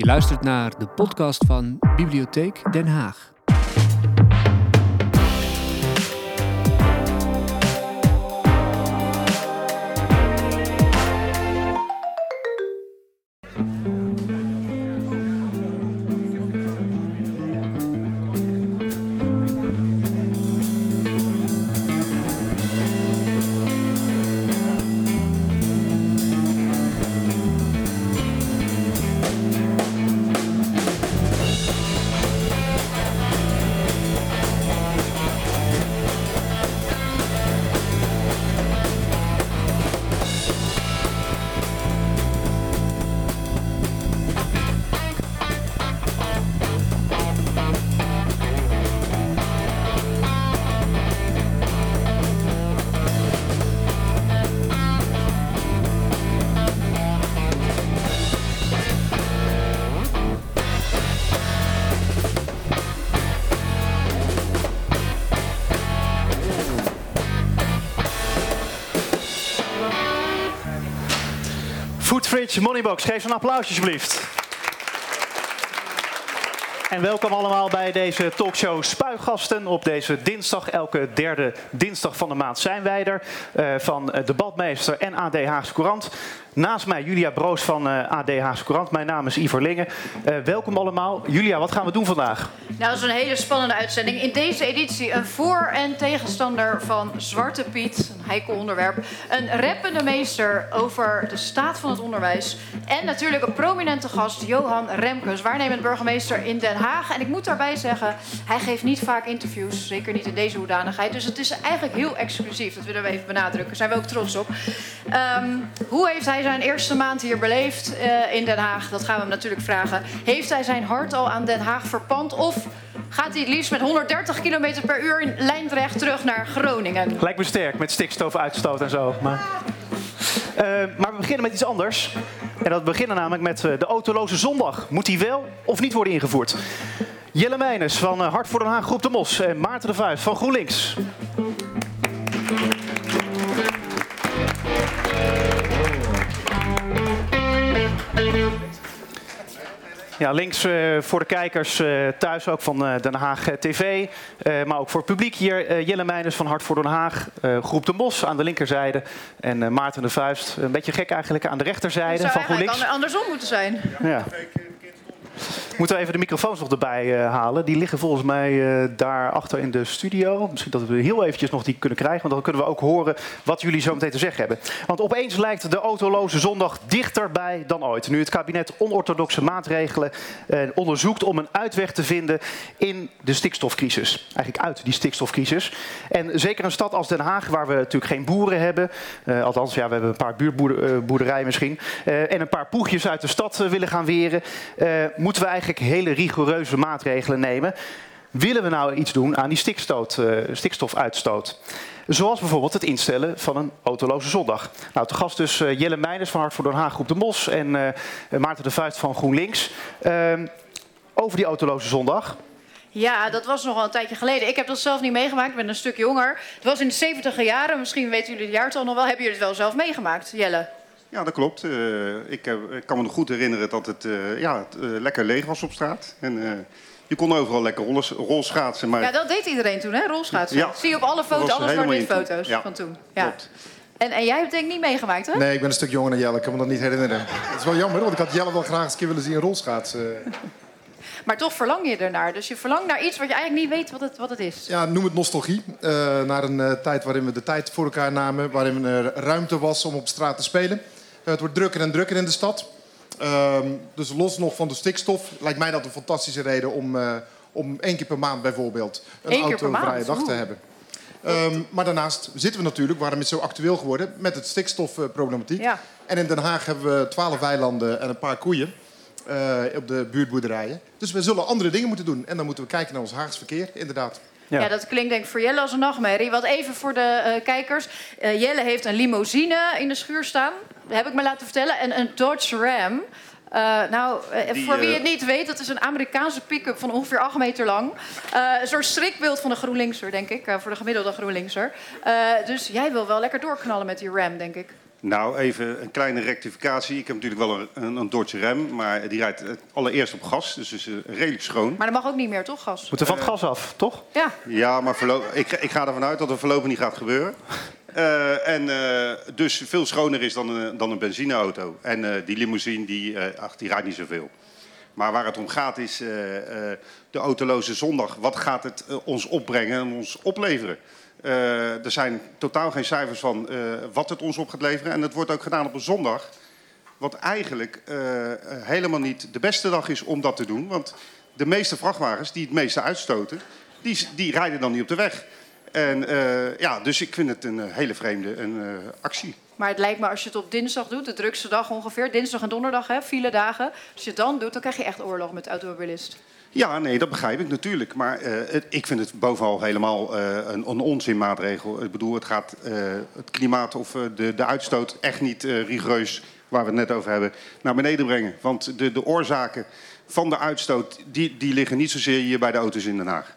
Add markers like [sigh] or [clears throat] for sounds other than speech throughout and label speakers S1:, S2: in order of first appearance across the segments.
S1: Je luistert naar de podcast van Bibliotheek Den Haag.
S2: Foodfridge Moneybox, geef een applaus alsjeblieft. En welkom allemaal bij deze talkshow Spuigasten. Op deze dinsdag, elke derde dinsdag van de maand zijn wij er. Uh, van Debatmeester en AD Haagse Courant. Naast mij Julia Broos van uh, AD Haagse Courant. Mijn naam is Ivor Lingen. Welkom allemaal. Julia, wat gaan we doen vandaag?
S3: Nou, dat is een hele spannende uitzending. In deze editie een voor- en tegenstander van Zwarte Piet. Heikel onderwerp. Een rappende meester over de staat van het onderwijs. En natuurlijk een prominente gast, Johan Remkes, waarnemend burgemeester in Den Haag. En ik moet daarbij zeggen, hij geeft niet vaak interviews. Zeker niet in deze hoedanigheid. Dus het is eigenlijk heel exclusief. Dat willen we even benadrukken. Daar zijn we ook trots op. Um, hoe heeft hij zijn eerste maand hier beleefd uh, in Den Haag? Dat gaan we hem natuurlijk vragen. Heeft hij zijn hart al aan Den Haag verpand? Of gaat hij het liefst met 130 km per uur in lijnrecht terug naar Groningen?
S2: Lijkt me sterk met stikstofuitstoot en zo. Maar, uh, maar we beginnen met iets anders. En dat beginnen namelijk met uh, de autoloze zondag. Moet die wel of niet worden ingevoerd? Jelle Meijnes van Hart voor Den Haag Groep de Mos en Maarten de Vuist van GroenLinks. Ja, links uh, voor de kijkers uh, thuis ook van uh, Den Haag TV. maar ook voor het publiek hier. Jelle Meijners van Hart voor Den Haag. Groep de Mos aan de linkerzijde. En Maarten de Vuist, een beetje gek eigenlijk, aan de rechterzijde van GroenLinks.
S3: Het zou andersom moeten zijn.
S2: Ja. Moeten we even de microfoons nog erbij uh, halen. Die liggen volgens mij uh, daar achter in de studio. Misschien dat we heel eventjes nog die kunnen krijgen. Want dan kunnen we ook horen wat jullie zo meteen te zeggen hebben. Want opeens lijkt de autoloze zondag dichterbij dan ooit. Nu het kabinet onorthodoxe maatregelen uh, onderzoekt om een uitweg te vinden in de stikstofcrisis. Eigenlijk uit die stikstofcrisis. En zeker een stad als Den Haag, waar we natuurlijk geen boeren hebben. althans, ja, we hebben een paar buurtboerderijen misschien. en een paar poegjes uit de stad willen gaan weren. moeten we eigenlijk hele rigoureuze maatregelen nemen. Willen we nou iets doen aan die uh, stikstofuitstoot? Zoals bijvoorbeeld het instellen van een autoloze zondag. Nou, te gast dus uh, Jelle Meijners van Hart voor Den Haag Groep de Mos en uh, Maarten de Vuist van GroenLinks. Ehm, over die autoloze zondag.
S3: Ja, dat was nog al een tijdje geleden. Ik heb dat zelf niet meegemaakt, ik ben een stuk jonger. Het was in de 70 jaren, misschien weten jullie het jaartal nog wel. Hebben jullie het wel zelf meegemaakt, Jelle?
S4: Ja, dat klopt. Uh, ik, heb, ik, kan me nog goed herinneren dat het, uh, ja, het uh, lekker leeg was op straat. En, je kon overal lekker rol, rolschaatsen. Maar...
S3: Ja, dat deed iedereen toen, hè? Rolschaatsen. Ja. Zie je op alle foto's, alles zwart foto's ja. van toen. Ja. Klopt. En, en jij hebt het denk ik niet meegemaakt, hè?
S5: Nee, ik ben een stuk jonger dan Jelle. Ik kan me dat niet herinneren. Het is wel jammer, want ik had Jelle wel graag eens een keer willen zien rolschaatsen. [laughs]
S3: Maar toch verlang je ernaar. Dus je verlangt naar iets wat je eigenlijk niet weet wat het, wat het is.
S5: Ja, noem het nostalgie. Uh, naar een uh, tijd waarin we de tijd voor elkaar namen. Waarin er ruimte was om op straat te spelen. Het wordt drukker en drukker in de stad. Um, dus los nog van de stikstof lijkt mij dat een fantastische reden om, uh, om één keer per maand bijvoorbeeld een autovrije dag te hebben. Um, maar daarnaast zitten we natuurlijk, waarom is het zo actueel geworden, met het stikstofproblematiek. Ja. En in Den Haag hebben we twaalf weilanden en een paar koeien uh, op de buurtboerderijen. Dus we zullen andere dingen moeten doen. En dan moeten we kijken naar ons Haags verkeer, inderdaad.
S3: Ja. ja. dat klinkt denk ik voor Jelle als een nachtmerrie. Wat even voor de uh, kijkers. Uh, Jelle heeft een limousine in de schuur staan. Heb ik me laten vertellen. En een Dodge Ram. Uh, nou, Die, voor wie het niet weet, dat is een Amerikaanse pick-up van ongeveer 8 meter lang. een soort strikbeeld van een GroenLinkser, denk ik. voor de gemiddelde GroenLinkser. dus jij wil wel lekker doorknallen met die Ram, denk ik.
S4: Nou, even een kleine rectificatie. Ik heb natuurlijk wel een, een, Dodge Ram, maar die rijdt eh, allereerst op gas. Dus is eh, redelijk schoon.
S3: Maar dat mag ook niet meer, toch, gas?
S2: Moeten van het gas af, toch?
S3: Ja.
S4: Ja, maar ik, ik ga ervan uit dat het voorlopig niet gaat gebeuren. Eh, en eh, dus veel schoner is dan een, dan een benzineauto. En eh, die limousine, die, eh, ach, die rijdt niet zoveel. Maar waar het om gaat is eh, eh, de autoloze zondag. Wat gaat het eh, ons opbrengen en ons opleveren? Eh, er zijn totaal geen cijfers van eh, wat het ons op gaat leveren. En het wordt ook gedaan op een zondag. Wat eigenlijk eh, helemaal niet de beste dag is om dat te doen. Want de meeste vrachtwagens die het meeste uitstoten, die, die rijden dan niet op de weg. En ja, dus ik vind het een hele vreemde een, actie.
S3: Maar het lijkt me als je het op dinsdag doet, de drukste dag ongeveer, dinsdag en donderdag, hè, file dagen. Als je het dan doet, dan krijg je echt oorlog met automobilist.
S4: Ja, nee, dat begrijp ik natuurlijk. Maar eh, het- ik vind het bovenal helemaal eh, een, een onzinmaatregel. Ik bedoel, het gaat eh, het klimaat of eh, de, de uitstoot echt niet eh, rigoureus, waar we het net over hebben, naar beneden brengen. Want de, de oorzaken van de uitstoot, die, die liggen niet zozeer hier bij de auto's in Den Haag.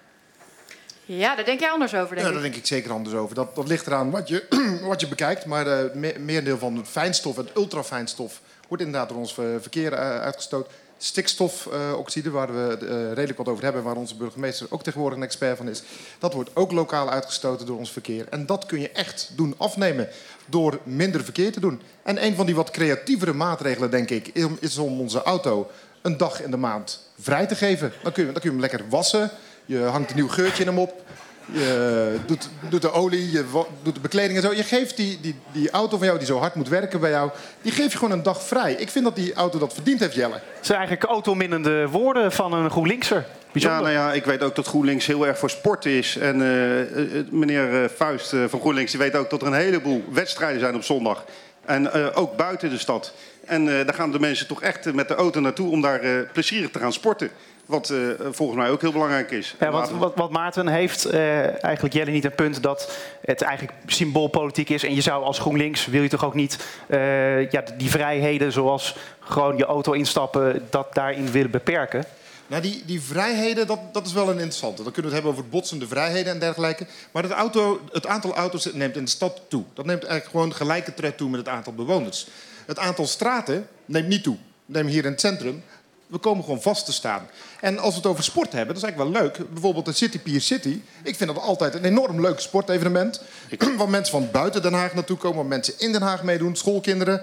S3: Ja, daar denk jij anders over, denk
S5: Ja, daar denk ik zeker anders over. Dat, dat ligt eraan wat je, [clears throat] wat je bekijkt. Maar eh, het me- merendeel van het fijnstof, het ultrafijnstof, wordt inderdaad door ons ver- verkeer eh, uitgestoot. Stikstofoxide, waar we eh, redelijk wat over hebben, waar onze burgemeester ook tegenwoordig een expert van is, dat wordt ook lokaal uitgestoten door ons verkeer. En dat kun je echt doen afnemen door minder verkeer te doen. En een van die wat creatievere maatregelen, denk ik, is om onze auto een dag in de maand vrij te geven. Dan kun je, dan kun je hem lekker wassen. Je hangt een nieuw geurtje in hem op. Je doet, doet de olie, je doet de bekleding en zo. Je geeft die, die, die auto van jou die zo hard moet werken bij jou... die geef je gewoon een dag vrij. Ik vind dat die auto dat verdiend heeft, Jelle.
S2: Het zijn eigenlijk autominnende woorden van een GroenLinkser. Bijzonder.
S4: Ja, nou ja, ik weet ook dat GroenLinks heel erg voor sport is. En eh, eh, meneer eh, Vuist eh, van GroenLinks die weet ook dat er een heleboel wedstrijden zijn op zondag. En eh, ook buiten de stad. En eh, daar gaan de mensen toch echt met de auto naartoe om daar eh, plezierig te gaan sporten. Wat eh, volgens mij ook heel belangrijk is.
S2: Ja, wat, wat, wat Maarten heeft eh, eigenlijk Jelle niet een punt dat het eigenlijk symboolpolitiek is. En je zou als GroenLinks, wil je toch ook niet eh, ja, die vrijheden zoals gewoon je auto instappen, dat daarin willen beperken?
S5: Nou, die, die vrijheden, dat, dat is wel een interessante. Dan kunnen we het hebben over botsende vrijheden en dergelijke. Maar het, auto, het aantal auto's neemt in de stad toe. Dat neemt eigenlijk gewoon gelijke tred toe met het aantal bewoners. Het aantal straten neemt niet toe. Neem hier in het centrum. We komen gewoon vast te staan. En als we het over sport hebben, dat is eigenlijk wel leuk. Bijvoorbeeld de City Pier City. Ik vind dat altijd een enorm leuk sportevenement. [clears throat] Waar mensen van buiten Den Haag naartoe komen. Waar mensen in Den Haag meedoen. Schoolkinderen.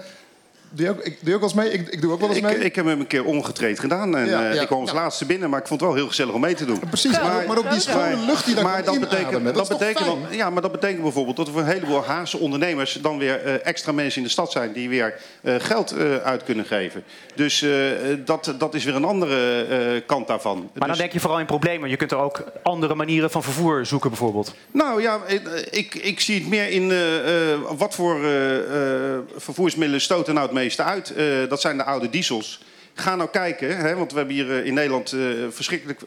S5: Doe je ook, ik, doe je ook wel eens mee? Ik, ik doe ook wel eens
S4: ik,
S5: mee.
S4: ik heb hem een keer omgetraind gedaan. En,
S5: Ja,
S4: eh,
S5: ja,
S4: ik kwam als
S5: ja.
S4: laatste binnen, maar ik vond het wel heel gezellig om mee te doen.
S5: Precies, maar, ook- maar ook die schone lucht die daar
S4: maar
S5: kan
S4: dat betekent, dat, betekent, dan- ja, maar dat betekent bijvoorbeeld dat er voor een heleboel Haagse ondernemers dan weer eh, extra mensen in de stad zijn die weer eh, geld eh, uit kunnen geven. Dus eh, dat, dat is weer een andere eh, kant daarvan.
S2: Maar dan
S4: Dus-
S2: denk je vooral in problemen. Je kunt er ook andere manieren van vervoer zoeken bijvoorbeeld.
S4: Nou ja, ik, ik zie het meer in eh, eh, wat voor eh, eh, vervoersmiddelen stoten nou het uit. Eh, dat zijn de oude diesels. Ga nou kijken, hè, want we hebben hier eh, in Nederland eh, verschrikkelijk,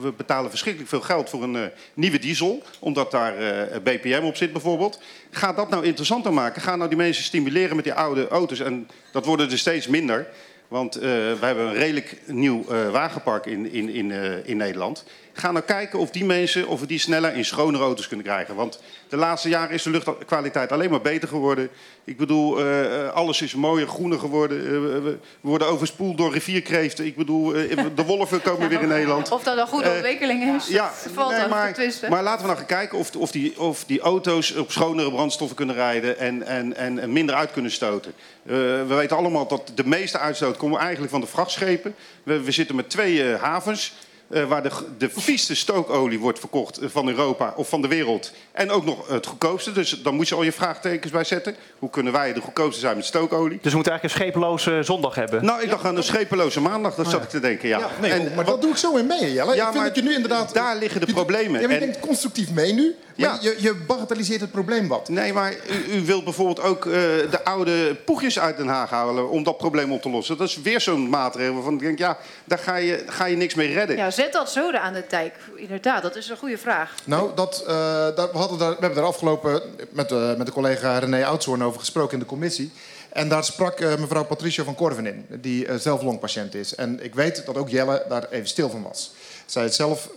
S4: we betalen verschrikkelijk veel geld voor een nieuwe diesel, omdat daar BPM op zit bijvoorbeeld. Ga dat nou interessanter maken. Ga nou die mensen stimuleren met die oude auto's. En dat worden er steeds minder. Want we hebben een redelijk nieuw wagenpark in, in, in, in Nederland. Ga nou kijken of die mensen of we die sneller in schonere auto's kunnen krijgen. Want de laatste jaren is de luchtkwaliteit alleen maar beter geworden. Ik bedoel, eh, eh, alles is mooier, groener geworden. Eh, we, worden overspoeld door rivierkreeften. Ik bedoel, de wolven komen [laughs] weer in Nederland.
S3: Of dat een goede ontwikkeling is,
S4: Ja, [laughs]
S3: valt
S4: nee, maar, maar laten we nou gaan kijken of, of, die, of die auto's op schonere brandstoffen kunnen rijden en, en, en, minder uit kunnen stoten. We weten allemaal dat de meeste uitstoot komt eigenlijk van de vrachtschepen. We, we zitten met twee havens. Eh, waar de, de vieste stookolie wordt verkocht eh, van Europa of van de wereld. En ook nog het goedkoopste. Dus dan moet je al je vraagtekens bij zetten. Hoe kunnen wij de goedkoopste zijn met stookolie?
S2: Dus we moeten eigenlijk een schepeloze zondag hebben.
S4: Nou, ik dacht aan een schepeloze maandag. Dat zat ik te denken, ja.
S5: Ja, nee,
S4: En
S5: maar
S4: wat-
S5: dat doe ik zo in mee, Jelle.
S4: Ja,
S5: ik vind
S4: maar
S5: dat je nu inderdaad...
S4: daar liggen de
S5: je-
S4: problemen.
S5: Ja, maar je
S4: En-
S5: denkt constructief mee nu. Maar
S4: Ja.
S5: je, je bagatelliseert het probleem wat.
S4: Nee, maar u, u wilt bijvoorbeeld ook eh, de oude poegjes uit Den Haag halen om dat probleem op te lossen. Dat is weer zo'n maatregel waarvan ik denk, ja, daar ga je, ga je niks mee redden.
S3: Zet dat zoden aan de dijk. Inderdaad, dat is een goede vraag.
S5: Nou, dat, eh, we, hadden daar, we hebben daar afgelopen met, eh, met de collega René Oudshoorn over gesproken in de commissie. En daar sprak eh, mevrouw Patricia van Korven in, die zelf longpatiënt is. En ik weet dat ook Jelle daar even stil van was. Zij zelf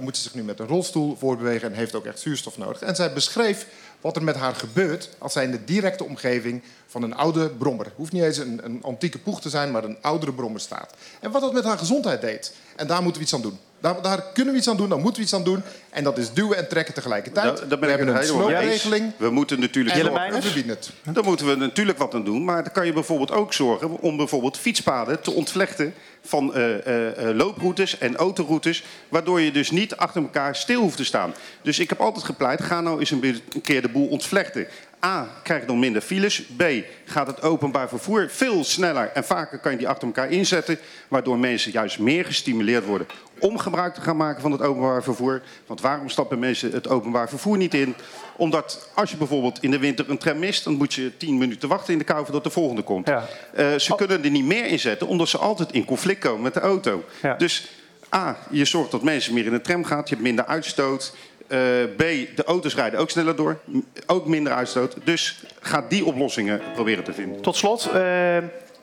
S5: moet zich nu met een rolstoel voortbewegen en heeft ook echt zuurstof nodig. En zij beschreef wat er met haar gebeurt als zij in de directe omgeving van een oude brommer, hoeft niet eens een, een antieke poeg te zijn, maar een oudere brommer staat. En wat dat met haar gezondheid deed. En daar moeten we iets aan doen. Daar, daar kunnen we iets aan doen, daar moeten we iets aan doen. En dat is duwen en trekken tegelijkertijd.
S4: Daar ben
S5: we hebben een sloopregeling.
S4: We moeten natuurlijk
S5: En
S4: zorgen-. Daar moeten we natuurlijk wat aan doen. Maar dan kan je bijvoorbeeld ook zorgen om bijvoorbeeld fietspaden te ontvlechten van eh, eh, eh, looproutes en autoroutes. Waardoor je dus niet achter elkaar stil hoeft te staan. Dus ik heb altijd gepleit, ga nou eens een keer de boel ontvlechten. A, krijg je dan minder files. B, gaat het openbaar vervoer veel sneller en vaker kan je die achter elkaar inzetten. Waardoor mensen juist meer gestimuleerd worden om gebruik te gaan maken van het openbaar vervoer. Want waarom stappen mensen het openbaar vervoer niet in? Omdat als je bijvoorbeeld in de winter een tram mist, dan moet je tien minuten wachten in de kou voordat de volgende komt.
S2: Ja.
S4: Eh, ze kunnen er niet meer in zetten, omdat ze altijd in conflict komen met de auto.
S2: Ja.
S4: Dus A, je zorgt dat mensen meer in de tram gaan, je hebt minder uitstoot. Eh, B, de auto's rijden ook sneller door, ook minder uitstoot. Dus ga die oplossingen proberen te vinden.
S2: Tot slot, eh,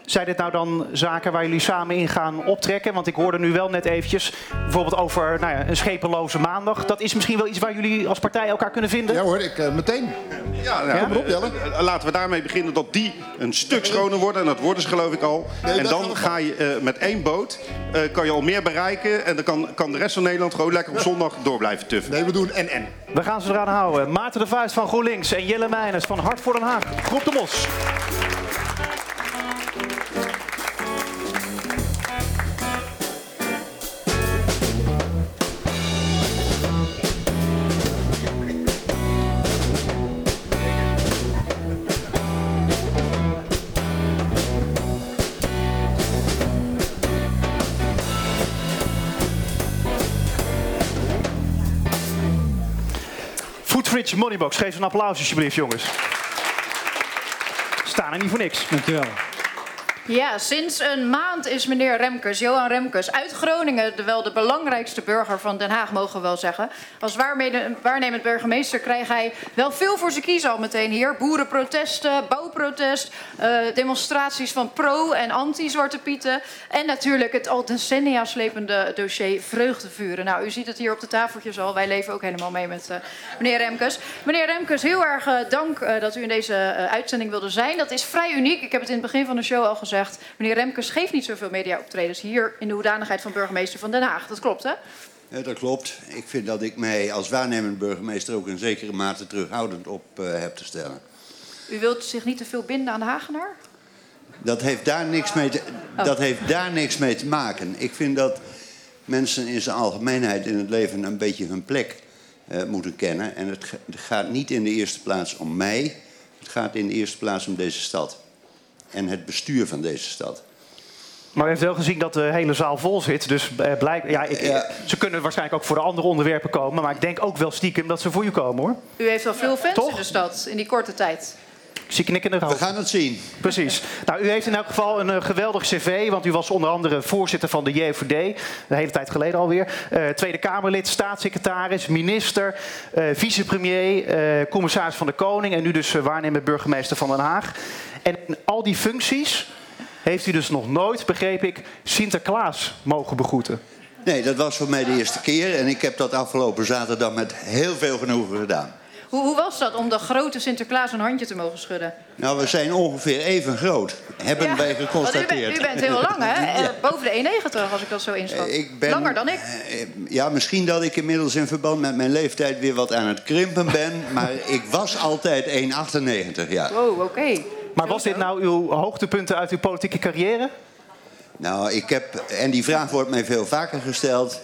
S2: zijn dit nou dan zaken waar jullie samen in gaan optrekken? Want ik hoorde nu wel net eventjes bijvoorbeeld over nou ja, een schepeloze maandag. Dat is misschien wel iets waar jullie als partij elkaar kunnen vinden?
S5: Ja hoor, ik, eh, meteen.
S4: Ja, nou,
S5: Kom erop, Jelle.
S4: eh, laten we daarmee beginnen dat die een stuk schoner worden. En dat worden ze geloof ik al.
S5: Nee,
S4: en dan ga je eh, met één boot eh, kan je al meer bereiken. En dan kan, kan de rest van Nederland gewoon lekker op zondag door blijven tuffen.
S5: Nee, we doen en en.
S2: We gaan ze eraan houden. Maarten de Vuist van GroenLinks en Jelle Meijners van Hart voor Den Haag. Groep de Mos. Moneybox. Geef ze een applaus alsjeblieft, jongens. Staan er niet voor niks.
S1: Dankjewel.
S3: Ja, sinds een maand is meneer Remkes, Johan Remkes, uit Groningen, de, wel de belangrijkste burger van Den Haag, mogen we wel zeggen. Als waarnemend burgemeester krijgt hij wel veel voor zijn kiezen al meteen hier. Boerenprotesten, bouwprotest, eh, demonstraties van pro- en anti-Zwarte Pieten. En natuurlijk het al decennia slepende dossier vreugdevuren. Nou, u ziet het hier op de tafeltjes al. Wij leven ook helemaal mee met eh, meneer Remkes. Meneer Remkes, heel erg eh, dank dat u in deze uitzending wilde zijn. Dat is vrij uniek. Ik heb het in het begin van de show al gezegd. Meneer Remkes geeft niet zoveel media-optredens hier in de hoedanigheid van burgemeester van Den Haag. Dat klopt, hè?
S6: Ja, dat klopt. Ik vind dat ik mij als waarnemend burgemeester ook in zekere mate terughoudend op eh, heb te stellen.
S3: U wilt zich niet te veel binden aan de Hagenaar?
S6: Dat heeft, daar niks mee te, dat heeft daar niks mee te maken. Ik vind dat mensen in zijn algemeenheid in het leven een beetje hun plek eh, moeten kennen. En het, het gaat niet in de eerste plaats om mij. Het gaat in de eerste plaats om deze stad. En het bestuur van deze stad.
S2: Maar u heeft wel gezien dat de hele zaal vol zit. Dus eh, blijk, ja, ik,
S6: Ja.
S2: ze kunnen waarschijnlijk ook voor de andere onderwerpen komen. Maar ik denk ook wel stiekem dat ze voor u komen hoor.
S3: U heeft wel veel fans
S2: Toch?
S3: in de stad in die korte tijd.
S2: Ik zie knikkende
S6: We
S2: hoofd.
S6: gaan het zien.
S2: Precies. Nou, u heeft in elk geval een eh, geweldig cv. Want u was onder andere voorzitter van de JVD. Een hele tijd geleden alweer. Eh, Tweede Kamerlid, staatssecretaris, minister, eh, vicepremier, eh, commissaris van de Koning. En nu dus eh, waarnemend burgemeester van Den Haag. En in al die functies heeft u dus nog nooit, begreep ik, Sinterklaas mogen begroeten.
S6: Nee, dat was voor mij de eerste keer. En ik heb dat afgelopen zaterdag met heel veel genoegen gedaan.
S3: Hoe, hoe was dat om de grote Sinterklaas een handje te mogen schudden?
S6: Nou, we zijn ongeveer even groot, hebben
S3: Ja,
S6: wij
S3: want u,
S6: geconstateerd.
S3: bent, u bent heel lang, hè? [laughs] Eh, Boven de 1,90 als ik dat zo inschat.
S6: Eh, Ik ben,
S3: Langer dan ik.
S6: eh, Ja, misschien dat ik inmiddels in verband met mijn leeftijd weer wat aan het krimpen ben. Maar ik was altijd 1,98, ja.
S3: Wow, oké.
S2: Maar was dit nou uw hoogtepunten uit uw politieke carrière?
S6: Nou, ik heb, en die vraag wordt mij veel vaker gesteld.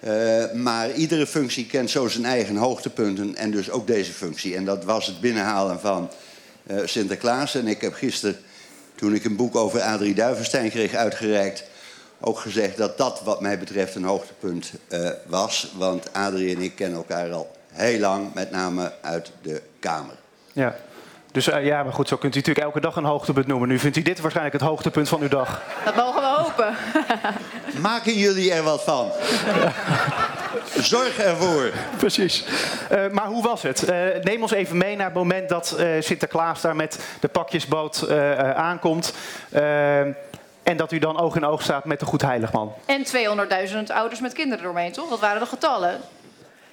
S6: eh, maar iedere functie kent zo zijn eigen hoogtepunten. En dus ook deze functie. En dat was het binnenhalen van eh, Sinterklaas. En ik heb gisteren, toen ik een boek over Adrie Duivenstein kreeg uitgereikt. ook gezegd dat dat, wat mij betreft, een hoogtepunt eh, was. Want Adrie en ik kennen elkaar al heel lang, met name uit de Kamer.
S2: Ja. Dus eh, ja, maar goed, zo kunt u natuurlijk elke dag een hoogtepunt noemen. Nu vindt u dit waarschijnlijk het hoogtepunt van uw dag.
S3: Dat mogen we hopen. [laughs]
S6: Maken jullie er wat van? Zorg ervoor.
S2: Precies. Eh, maar hoe was het? Eh, neem ons even mee naar het moment dat eh, Sinterklaas daar met de pakjesboot eh, eh, aankomt. En dat u dan oog in oog staat met de Goedheiligman.
S3: En 200.000 ouders met kinderen eromheen, toch? Dat waren de getallen.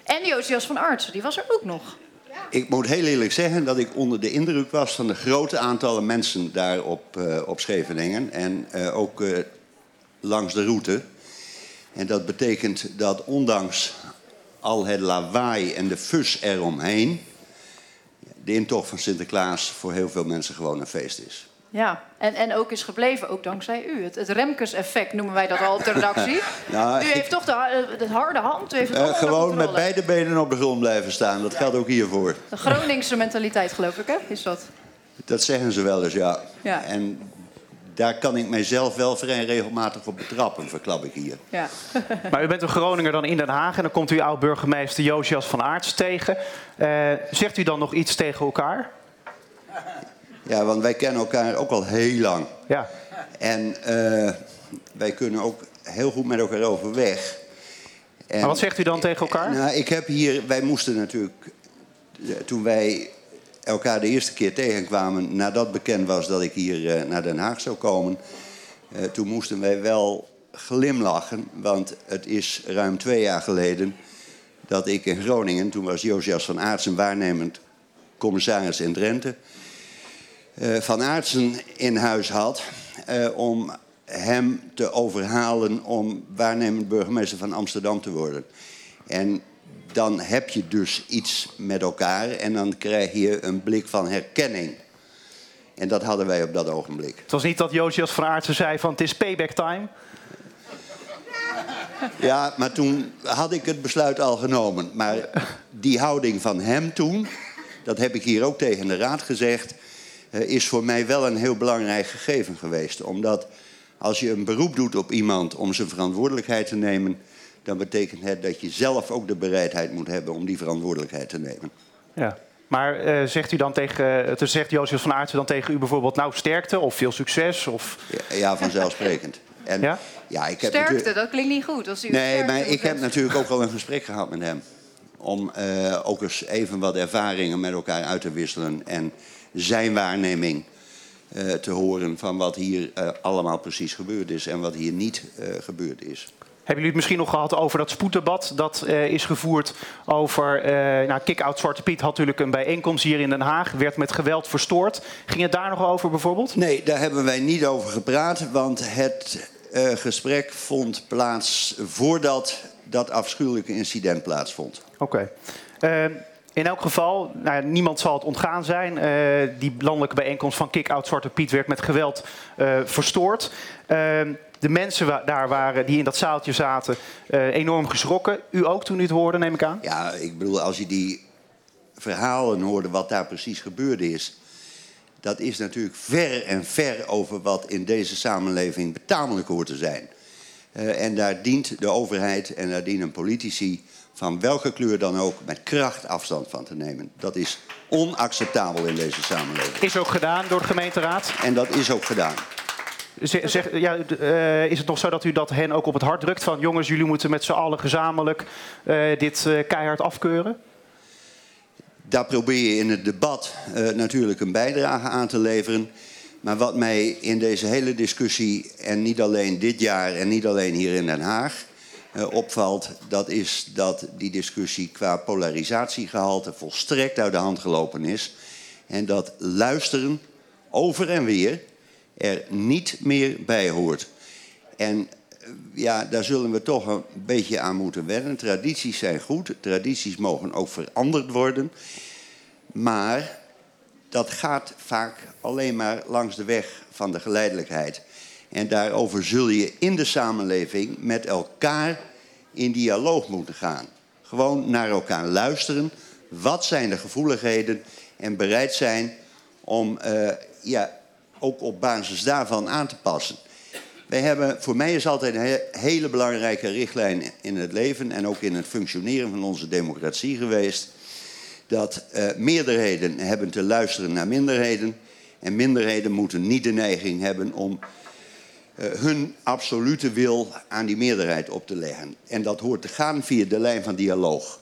S3: En Josias van Artsen, die was er ook nog.
S6: Ik moet heel eerlijk zeggen dat ik onder de indruk was van de grote aantallen mensen daar op, uh, op Scheveningen. En uh, ook uh, langs de route. En dat betekent dat ondanks al het lawaai en de fus eromheen. de intocht van Sinterklaas voor heel veel mensen gewoon een feest is.
S3: Ja, en, en ook is gebleven, ook dankzij u. Het, het Remkes-effect noemen wij dat al op de redactie. [laughs] nou, u heeft toch de, de, harde hand. U heeft het
S6: uh, gewoon met beide benen op de grond blijven staan. Dat geldt ook hiervoor.
S3: De Groningse mentaliteit, geloof ik, hè? Is dat?
S6: Dat zeggen ze wel eens, ja. ja. En daar kan ik mijzelf wel vrij regelmatig op betrappen, verklap ik hier. Ja. [laughs]
S2: maar u bent een Groninger dan in Den Haag en dan komt u oud-burgemeester Josias van Aarts tegen. Uh, zegt u dan nog iets tegen elkaar?
S6: Ja, want wij kennen elkaar ook al heel lang. Ja. En uh, wij kunnen ook heel goed met elkaar overweg.
S2: En, maar wat zegt u dan tegen elkaar?
S6: Nou, ik heb hier, wij moesten natuurlijk, toen wij elkaar de eerste keer tegenkwamen, nadat bekend was dat ik hier uh, naar Den Haag zou komen, uh, toen moesten wij wel glimlachen, want het is ruim twee jaar geleden dat ik in Groningen, toen was Josias van Aartsen waarnemend commissaris in Drenthe, van Aartsen in huis had om hem te overhalen om waarnemend burgemeester van Amsterdam te worden. En dan heb je dus iets met elkaar en dan krijg je een blik van herkenning. En dat hadden wij op dat ogenblik.
S2: Het was niet dat Josias van Aartsen zei van het is payback time?
S6: Ja, maar toen had ik het besluit al genomen. Maar die houding van hem toen, dat heb ik hier ook tegen de raad gezegd, eh, is voor mij wel een heel belangrijk gegeven geweest. Omdat als je een beroep doet op iemand om zijn verantwoordelijkheid te nemen, dan betekent het dat je zelf ook de bereidheid moet hebben om die verantwoordelijkheid te nemen.
S2: Ja. Maar uh, zegt u dan tegen, uh, zegt Jozef van Aartsen dan tegen u bijvoorbeeld nou sterkte of veel succes? Of...
S6: Ja, ja vanzelfsprekend. [laughs]
S3: En, ja? Ja, ik heb sterkte, dat klinkt niet goed. Als u
S6: nee, maar ik heb natuurlijk ook [laughs] al een gesprek gehad met hem. Om uh, ook eens even wat ervaringen met elkaar uit te wisselen. En zijn waarneming te horen van wat hier allemaal precies gebeurd is en wat hier niet gebeurd is.
S2: Hebben jullie het misschien nog gehad over dat spoeddebat dat uh, is gevoerd over... Uh, nou, Kick-Out Zwarte Piet had natuurlijk een bijeenkomst hier in Den Haag. Werd met geweld verstoord. Ging het daar nog over bijvoorbeeld?
S6: Nee, daar hebben wij niet over gepraat. Want het uh, gesprek vond plaats voordat dat afschuwelijke incident plaatsvond.
S2: Oké. Okay. In elk geval, nou, niemand zal het ontgaan zijn. Uh, die landelijke bijeenkomst van Kick-Out Zwarte Piet werd met geweld uh, verstoord. Uh, de mensen daar waren, die in dat zaaltje zaten, uh, enorm geschrokken. U ook toen u het hoorde, neem ik aan?
S6: Ja, ik bedoel, als je die verhalen hoorde wat daar precies gebeurde is... dat is natuurlijk ver en ver over wat in deze samenleving betamelijk hoort te zijn. En daar dient de overheid en daar dienen politici van welke kleur dan ook met kracht afstand van te nemen. Dat is onacceptabel in deze samenleving.
S2: Is ook gedaan door de gemeenteraad?
S6: En dat is ook gedaan.
S2: Zeg, ja, uh, is het nog zo dat u dat hen ook op het hart drukt? Van jongens, jullie moeten met z'n allen gezamenlijk uh, dit uh, keihard afkeuren?
S6: Daar probeer je in het debat natuurlijk een bijdrage aan te leveren. Maar wat mij in deze hele discussie, en niet alleen dit jaar en niet alleen hier in Den Haag, opvalt, dat is dat die discussie qua polarisatiegehalte volstrekt uit de hand gelopen is. En dat luisteren over en weer er niet meer bij hoort. En eh, ja, daar zullen we toch een beetje aan moeten wennen. Tradities zijn goed, tradities mogen ook veranderd worden. Maar dat gaat vaak alleen maar langs de weg van de geleidelijkheid. En daarover zul je in de samenleving met elkaar in dialoog moeten gaan. Gewoon naar elkaar luisteren. Wat zijn de gevoeligheden? En bereid zijn om uh, ja, ook op basis daarvan aan te passen. Wij hebben, voor mij is altijd een hele belangrijke richtlijn in het leven en ook in het functioneren van onze democratie geweest. Dat uh, meerderheden hebben te luisteren naar minderheden. En minderheden moeten niet de neiging hebben om hun absolute wil aan die meerderheid op te leggen. En dat hoort te gaan via de lijn van dialoog.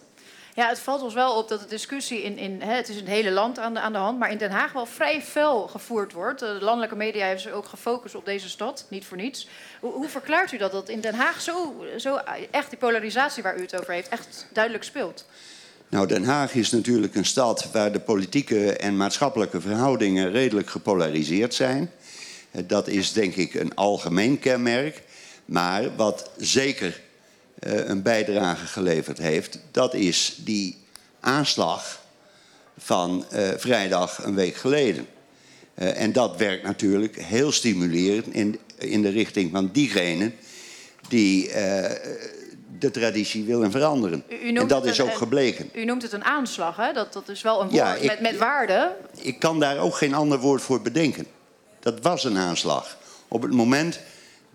S3: Ja, het valt ons wel op dat de discussie in, in hè, het is een hele land aan de, aan de hand, maar in Den Haag wel vrij fel gevoerd wordt. De landelijke media heeft zich ook gefocust op deze stad, niet voor niets. Hoe, hoe verklaart u dat, dat in Den Haag zo, zo echt die polarisatie waar u het over heeft, echt duidelijk speelt?
S6: Nou, Den Haag is natuurlijk een stad waar de politieke en maatschappelijke verhoudingen redelijk gepolariseerd zijn. Dat is denk ik een algemeen kenmerk. Maar wat zeker eh, een bijdrage geleverd heeft, dat is die aanslag van eh, vrijdag een week geleden. Eh, en dat werkt natuurlijk heel stimulerend in, in de richting van diegenen die de traditie willen veranderen.
S3: U-
S6: en dat is ook gebleken.
S3: U noemt het een aanslag, hè? Dat, dat is wel een woord met waarde.
S6: Ik kan daar ook geen ander woord voor bedenken. Dat was een aanslag. Op het moment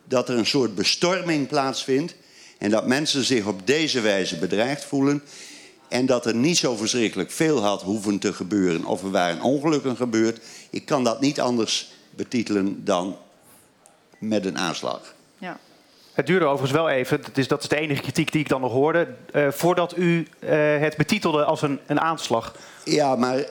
S6: dat er een soort bestorming plaatsvindt en dat mensen zich op deze wijze bedreigd voelen en dat er niet zo verschrikkelijk veel had hoeven te gebeuren of er waren ongelukken gebeurd, ik kan dat niet anders betitelen dan met een aanslag.
S3: Ja.
S2: Het duurde overigens wel even, dat is, dat is de enige kritiek die ik dan nog hoorde, eh, voordat u eh, het betitelde als een, een aanslag.
S6: Ja, maar eh,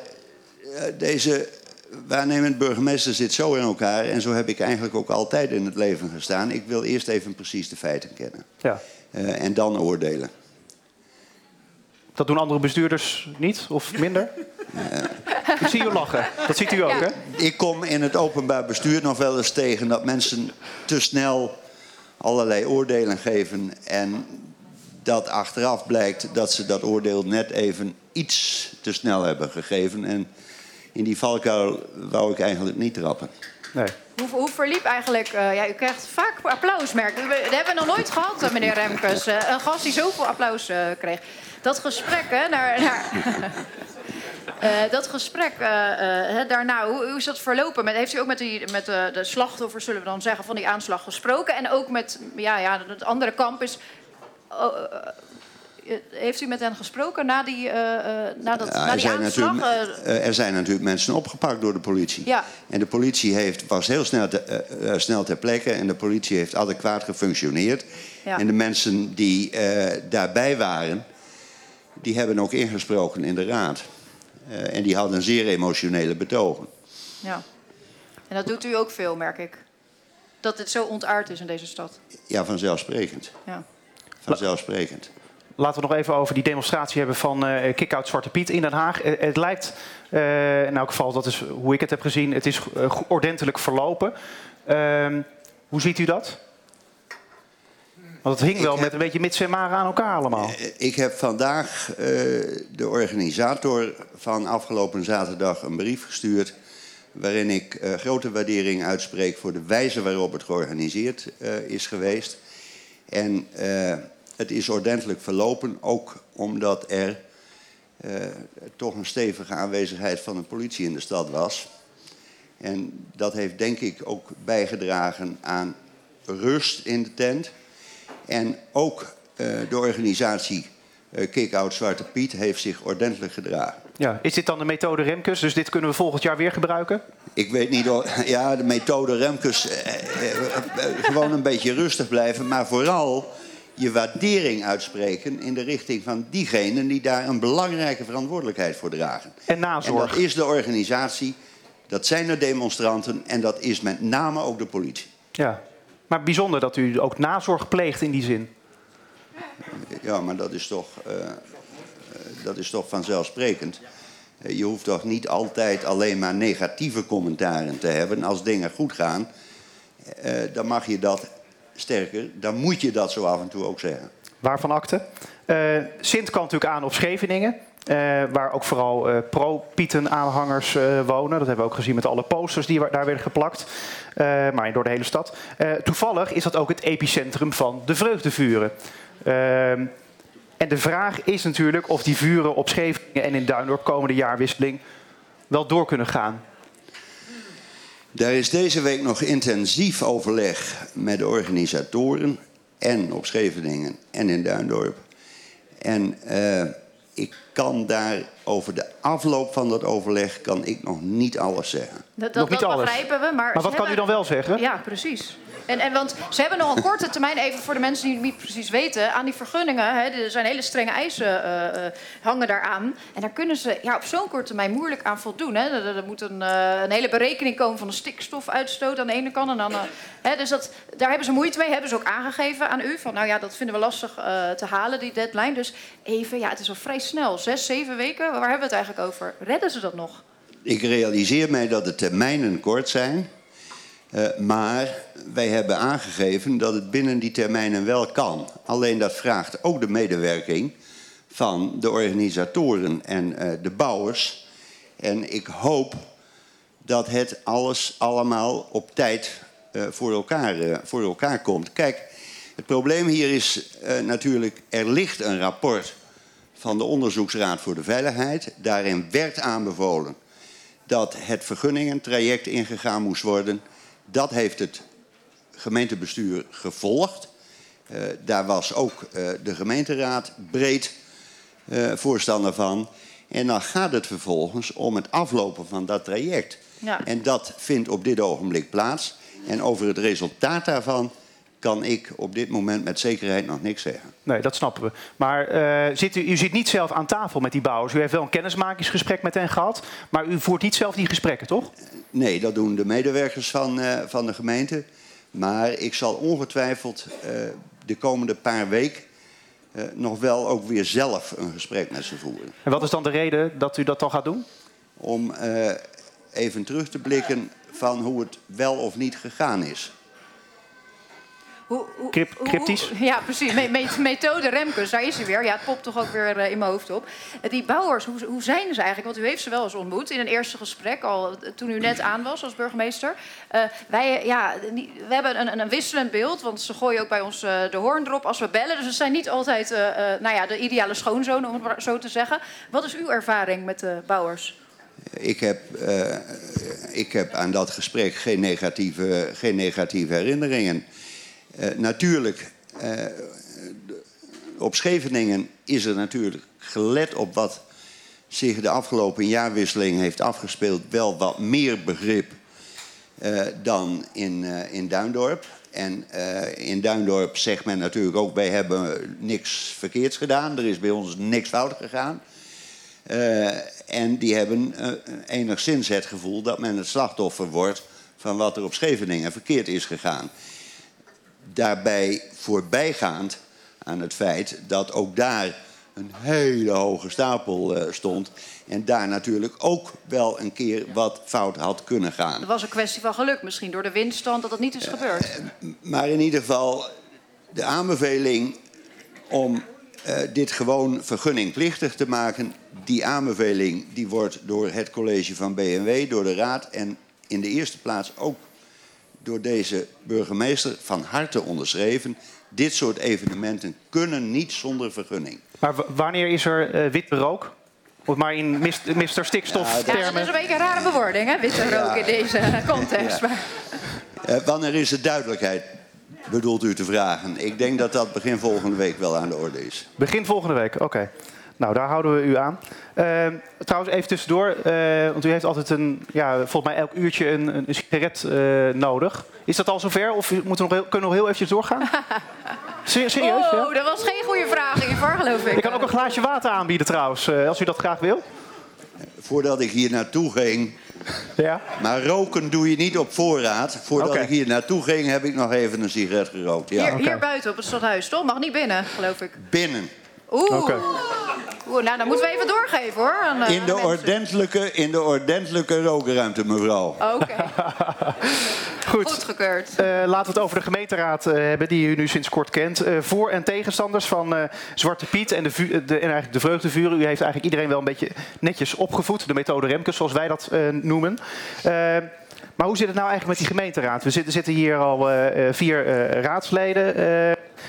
S6: deze waarnemend burgemeester zit zo in elkaar. En zo heb ik eigenlijk ook altijd in het leven gestaan. Ik wil eerst even precies de feiten kennen.
S2: Ja.
S6: Eh, en dan oordelen.
S2: Dat doen andere bestuurders niet of minder? Ik zie u lachen. Dat ziet u ook,
S3: Ja.
S2: hè?
S6: Ik kom in het openbaar bestuur nog wel eens tegen dat mensen te snel allerlei oordelen geven. En dat achteraf blijkt dat ze dat oordeel net even iets te snel hebben gegeven. En in die valkuil wou ik eigenlijk niet trappen.
S2: Nee.
S3: Hoe, hoe verliep eigenlijk... eh, ja, u krijgt vaak applaus, merk ik. Dat hebben we nog nooit gehad, eh, meneer Remkes. Eh, een gast die zoveel applaus eh, kreeg. Dat gesprek, hè, naar... [laughs] naar Eh, dat gesprek hè, daarna, hoe, hoe is dat verlopen? Met, heeft u ook met, die, met de, de slachtoffers, zullen we dan zeggen, van die aanslag gesproken? En ook met, ja, ja het andere kamp is... eh, heeft u met hen gesproken na die, eh, na dat,
S6: Ja,
S3: na
S6: er,
S3: die
S6: zijn
S3: aanslag?
S6: natuurlijk, er zijn natuurlijk mensen opgepakt door de politie.
S3: Ja.
S6: En de politie heeft, was heel snel, te- snel ter plekke en de politie heeft adequaat gefunctioneerd.
S3: Ja.
S6: En de mensen die daarbij waren, die hebben ook ingesproken in de raad. En die hadden zeer emotionele betogen.
S3: Ja. En dat doet u ook veel, merk ik. Dat het zo ontaard is in deze stad.
S6: Ja, vanzelfsprekend.
S3: Ja.
S6: Vanzelfsprekend.
S2: Laten we nog even over die demonstratie hebben van eh Kick-Out Zwarte Piet in Den Haag. Eh, het lijkt, eh, in elk geval, dat is hoe ik het heb gezien, het is ordentelijk verlopen. Ehm, hoe ziet u dat? Want het hing wel
S6: heb-
S2: met een beetje mits en maren aan elkaar allemaal.
S6: Ik heb vandaag de organisator van afgelopen zaterdag een brief gestuurd. waarin ik grote waardering uitspreek voor de wijze waarop het georganiseerd is geweest. En het is ordentelijk verlopen, ook omdat er eh, toch een stevige aanwezigheid van de politie in de stad was. En dat heeft denk ik ook bijgedragen aan rust in de tent. En ook eh, de organisatie eh Kick-Out Zwarte Piet heeft zich ordentelijk gedragen.
S2: Ja. Is dit dan de methode Remkes? Dus dit kunnen we volgend jaar weer gebruiken?
S6: Ik weet niet, of- ja, de methode Remkes, eh, eh, gewoon een beetje rustig blijven, maar vooral je waardering uitspreken in de richting van diegenen die daar een belangrijke verantwoordelijkheid voor dragen.
S2: En
S6: En
S2: nazorg.
S6: dat is de organisatie, dat zijn de demonstranten en dat is met name ook de politie.
S2: Ja. Maar bijzonder dat u ook nazorg pleegt in die zin.
S6: Ja, maar dat is toch, eh, eh, dat is toch vanzelfsprekend. Eh, Je hoeft toch niet altijd alleen maar negatieve commentaren te hebben. Als dingen goed gaan, dan mag je dat, sterker, dan moet je dat zo af en toe ook zeggen.
S2: Waarvan akte? Eh, Sint kan natuurlijk aan op Scheveningen. eh, waar ook vooral eh, pro-Pieten-aanhangers wonen. Dat hebben we ook gezien met alle posters die daar werden geplakt. Maar door de hele stad. Toevallig is dat ook het epicentrum van de vreugdevuren. Ehm, en de vraag is natuurlijk of die vuren op Scheveningen en in Duindorp komende jaarwisseling wel door kunnen gaan.
S6: Daar is deze week nog intensief overleg met de organisatoren. En op Scheveningen en in Duindorp. En eh, ik kan daar over de afloop van dat overleg kan ik nog niet alles zeggen.
S3: Dat,
S2: Nog
S3: dat,
S2: niet
S3: dat
S2: alles.
S3: begrijpen we. Maar,
S2: Maar wat kan u dan wel zeggen?
S3: Ja, precies. En, en want ze hebben nog een korte termijn, even voor de mensen die het niet precies weten, aan die vergunningen. Hè, er zijn hele strenge eisen uh, uh, hangen daaraan. En daar kunnen ze ja, op zo'n korte termijn moeilijk aan voldoen. Hè. Er, moet een, uh, een, hele berekening komen van de stikstofuitstoot aan de ene kant. En dan, hè, dus dat, daar hebben ze moeite mee, hebben ze ook aangegeven aan u. Van nou ja, dat vinden we lastig te halen, die deadline. Dus even, ja, het is al vrij snel. Zes, zeven weken, waar hebben we het eigenlijk over? Redden ze dat nog?
S6: Ik realiseer mij dat de termijnen kort zijn. Uh, maar wij hebben aangegeven dat het binnen die termijnen wel kan. Alleen dat vraagt ook de medewerking van de organisatoren en uh, de bouwers. En ik hoop dat het alles allemaal op tijd uh, voor, elkaar, voor elkaar komt. Kijk, het probleem hier is natuurlijk, er ligt een rapport van de Onderzoeksraad voor de Veiligheid. Daarin werd aanbevolen dat het vergunningentraject ingegaan moest worden. Dat heeft het gemeentebestuur gevolgd. Uh, daar was ook uh, de gemeenteraad breed uh, voorstander van. En dan gaat het vervolgens om het aflopen van dat traject. Ja. En dat vindt op dit ogenblik plaats. En over het resultaat daarvan kan ik op dit moment met zekerheid nog niks zeggen.
S2: Nee, dat snappen we. Maar uh, zit u, u zit niet zelf aan tafel met die bouwers. U heeft wel een kennismakingsgesprek met hen gehad. Maar u voert niet zelf die gesprekken, toch?
S6: Nee, dat doen de medewerkers van, uh, van de gemeente. Maar ik zal ongetwijfeld uh, de komende paar weken nog wel ook weer zelf een gesprek met ze voeren.
S2: En wat is dan de reden dat u dat dan gaat doen?
S6: Om even terug te blikken van hoe het wel of niet gegaan is.
S3: Hoe, hoe,
S2: Crypt, cryptisch?
S3: Hoe, ja, precies. Me, methode Remkes, daar is hij weer. Ja, het popt toch ook weer uh, in mijn hoofd op. Uh, die bouwers, hoe, hoe, zijn ze eigenlijk? Want u heeft ze wel eens ontmoet in een eerste gesprek, al toen u net aan was als burgemeester. Uh, wij ja, we hebben een, een, wisselend beeld, want ze gooien ook bij ons de hoorn erop als we bellen. Dus ze zijn niet altijd nou ja, de ideale schoonzoon, om het zo te zeggen. Wat is uw ervaring met de bouwers?
S6: Ik heb, ik heb aan dat gesprek geen negatieve, geen negatieve herinneringen. Uh, natuurlijk, uh, op Scheveningen is er natuurlijk gelet op wat zich de afgelopen jaarwisseling heeft afgespeeld, wel wat meer begrip uh, dan in, in Duindorp. En in Duindorp zegt men natuurlijk ook: wij hebben niks verkeerds gedaan, er is bij ons niks fout gegaan. en die hebben enigszins het gevoel dat men het slachtoffer wordt van wat er op Scheveningen verkeerd is gegaan daarbij voorbijgaand aan het feit dat ook daar een hele hoge stapel uh, stond. En daar natuurlijk ook wel een keer wat fout had kunnen gaan.
S3: Dat was een kwestie van geluk misschien, door de windstand dat dat niet is uh, gebeurd.
S6: Maar in ieder geval, de aanbeveling om uh, dit gewoon vergunningplichtig te maken... die aanbeveling die wordt door het college van BMW, door de raad... en in de eerste plaats ook door deze burgemeester van harte onderschreven. Dit soort evenementen kunnen niet zonder vergunning.
S2: Maar wanneer is er uh, wit rook? Of maar in Mr. Stikstof ja, termen.
S3: Ja, dat is een beetje een rare bewoording, hè? Witte rook ja. in deze context. Ja.
S6: Uh, wanneer is er duidelijkheid? Bedoelt u te vragen? Ik denk dat dat begin volgende week wel aan de orde is.
S2: Begin volgende week, oké. Okay. Nou, daar houden we u aan. Uh, trouwens, even tussendoor, uh, want u heeft altijd een, ja, volgens mij elk uurtje een, een sigaret uh, nodig. Is dat al zover of moeten we nog heel, kunnen we nog heel eventjes doorgaan? [laughs] Serieus?
S3: Oh, ja? dat was geen goede vraag hiervoor, geloof ik.
S2: Ik kan ook een glaasje water aanbieden trouwens, eh, als u dat graag wil.
S6: Voordat ik hier naartoe ging, ja? Maar roken doe je niet op voorraad. Voordat okay. ik hier naartoe ging, heb ik nog even een sigaret gerookt. Ja.
S3: Hier, hier buiten op het stadhuis, toch? Mag niet binnen, geloof ik.
S6: Binnen.
S3: Oeh. Okay. Oeh, nou, dan moeten we even doorgeven hoor. Aan,
S6: uh, in, de ordentelijke, in de ordentelijke rookruimte, mevrouw.
S3: Oké. Okay. [laughs]
S2: Goed.
S3: Goedgekeurd.
S2: Uh, laten we het over de gemeenteraad uh, hebben, die u nu sinds kort kent. Uh, voor- en tegenstanders van Zwarte Piet en, de, de, en eigenlijk de vreugdevuren. U heeft eigenlijk iedereen wel een beetje netjes opgevoed. De methode Remkes, zoals wij dat noemen. Maar hoe zit het nou eigenlijk met die gemeenteraad? We zitten, zitten hier al vier raadsleden.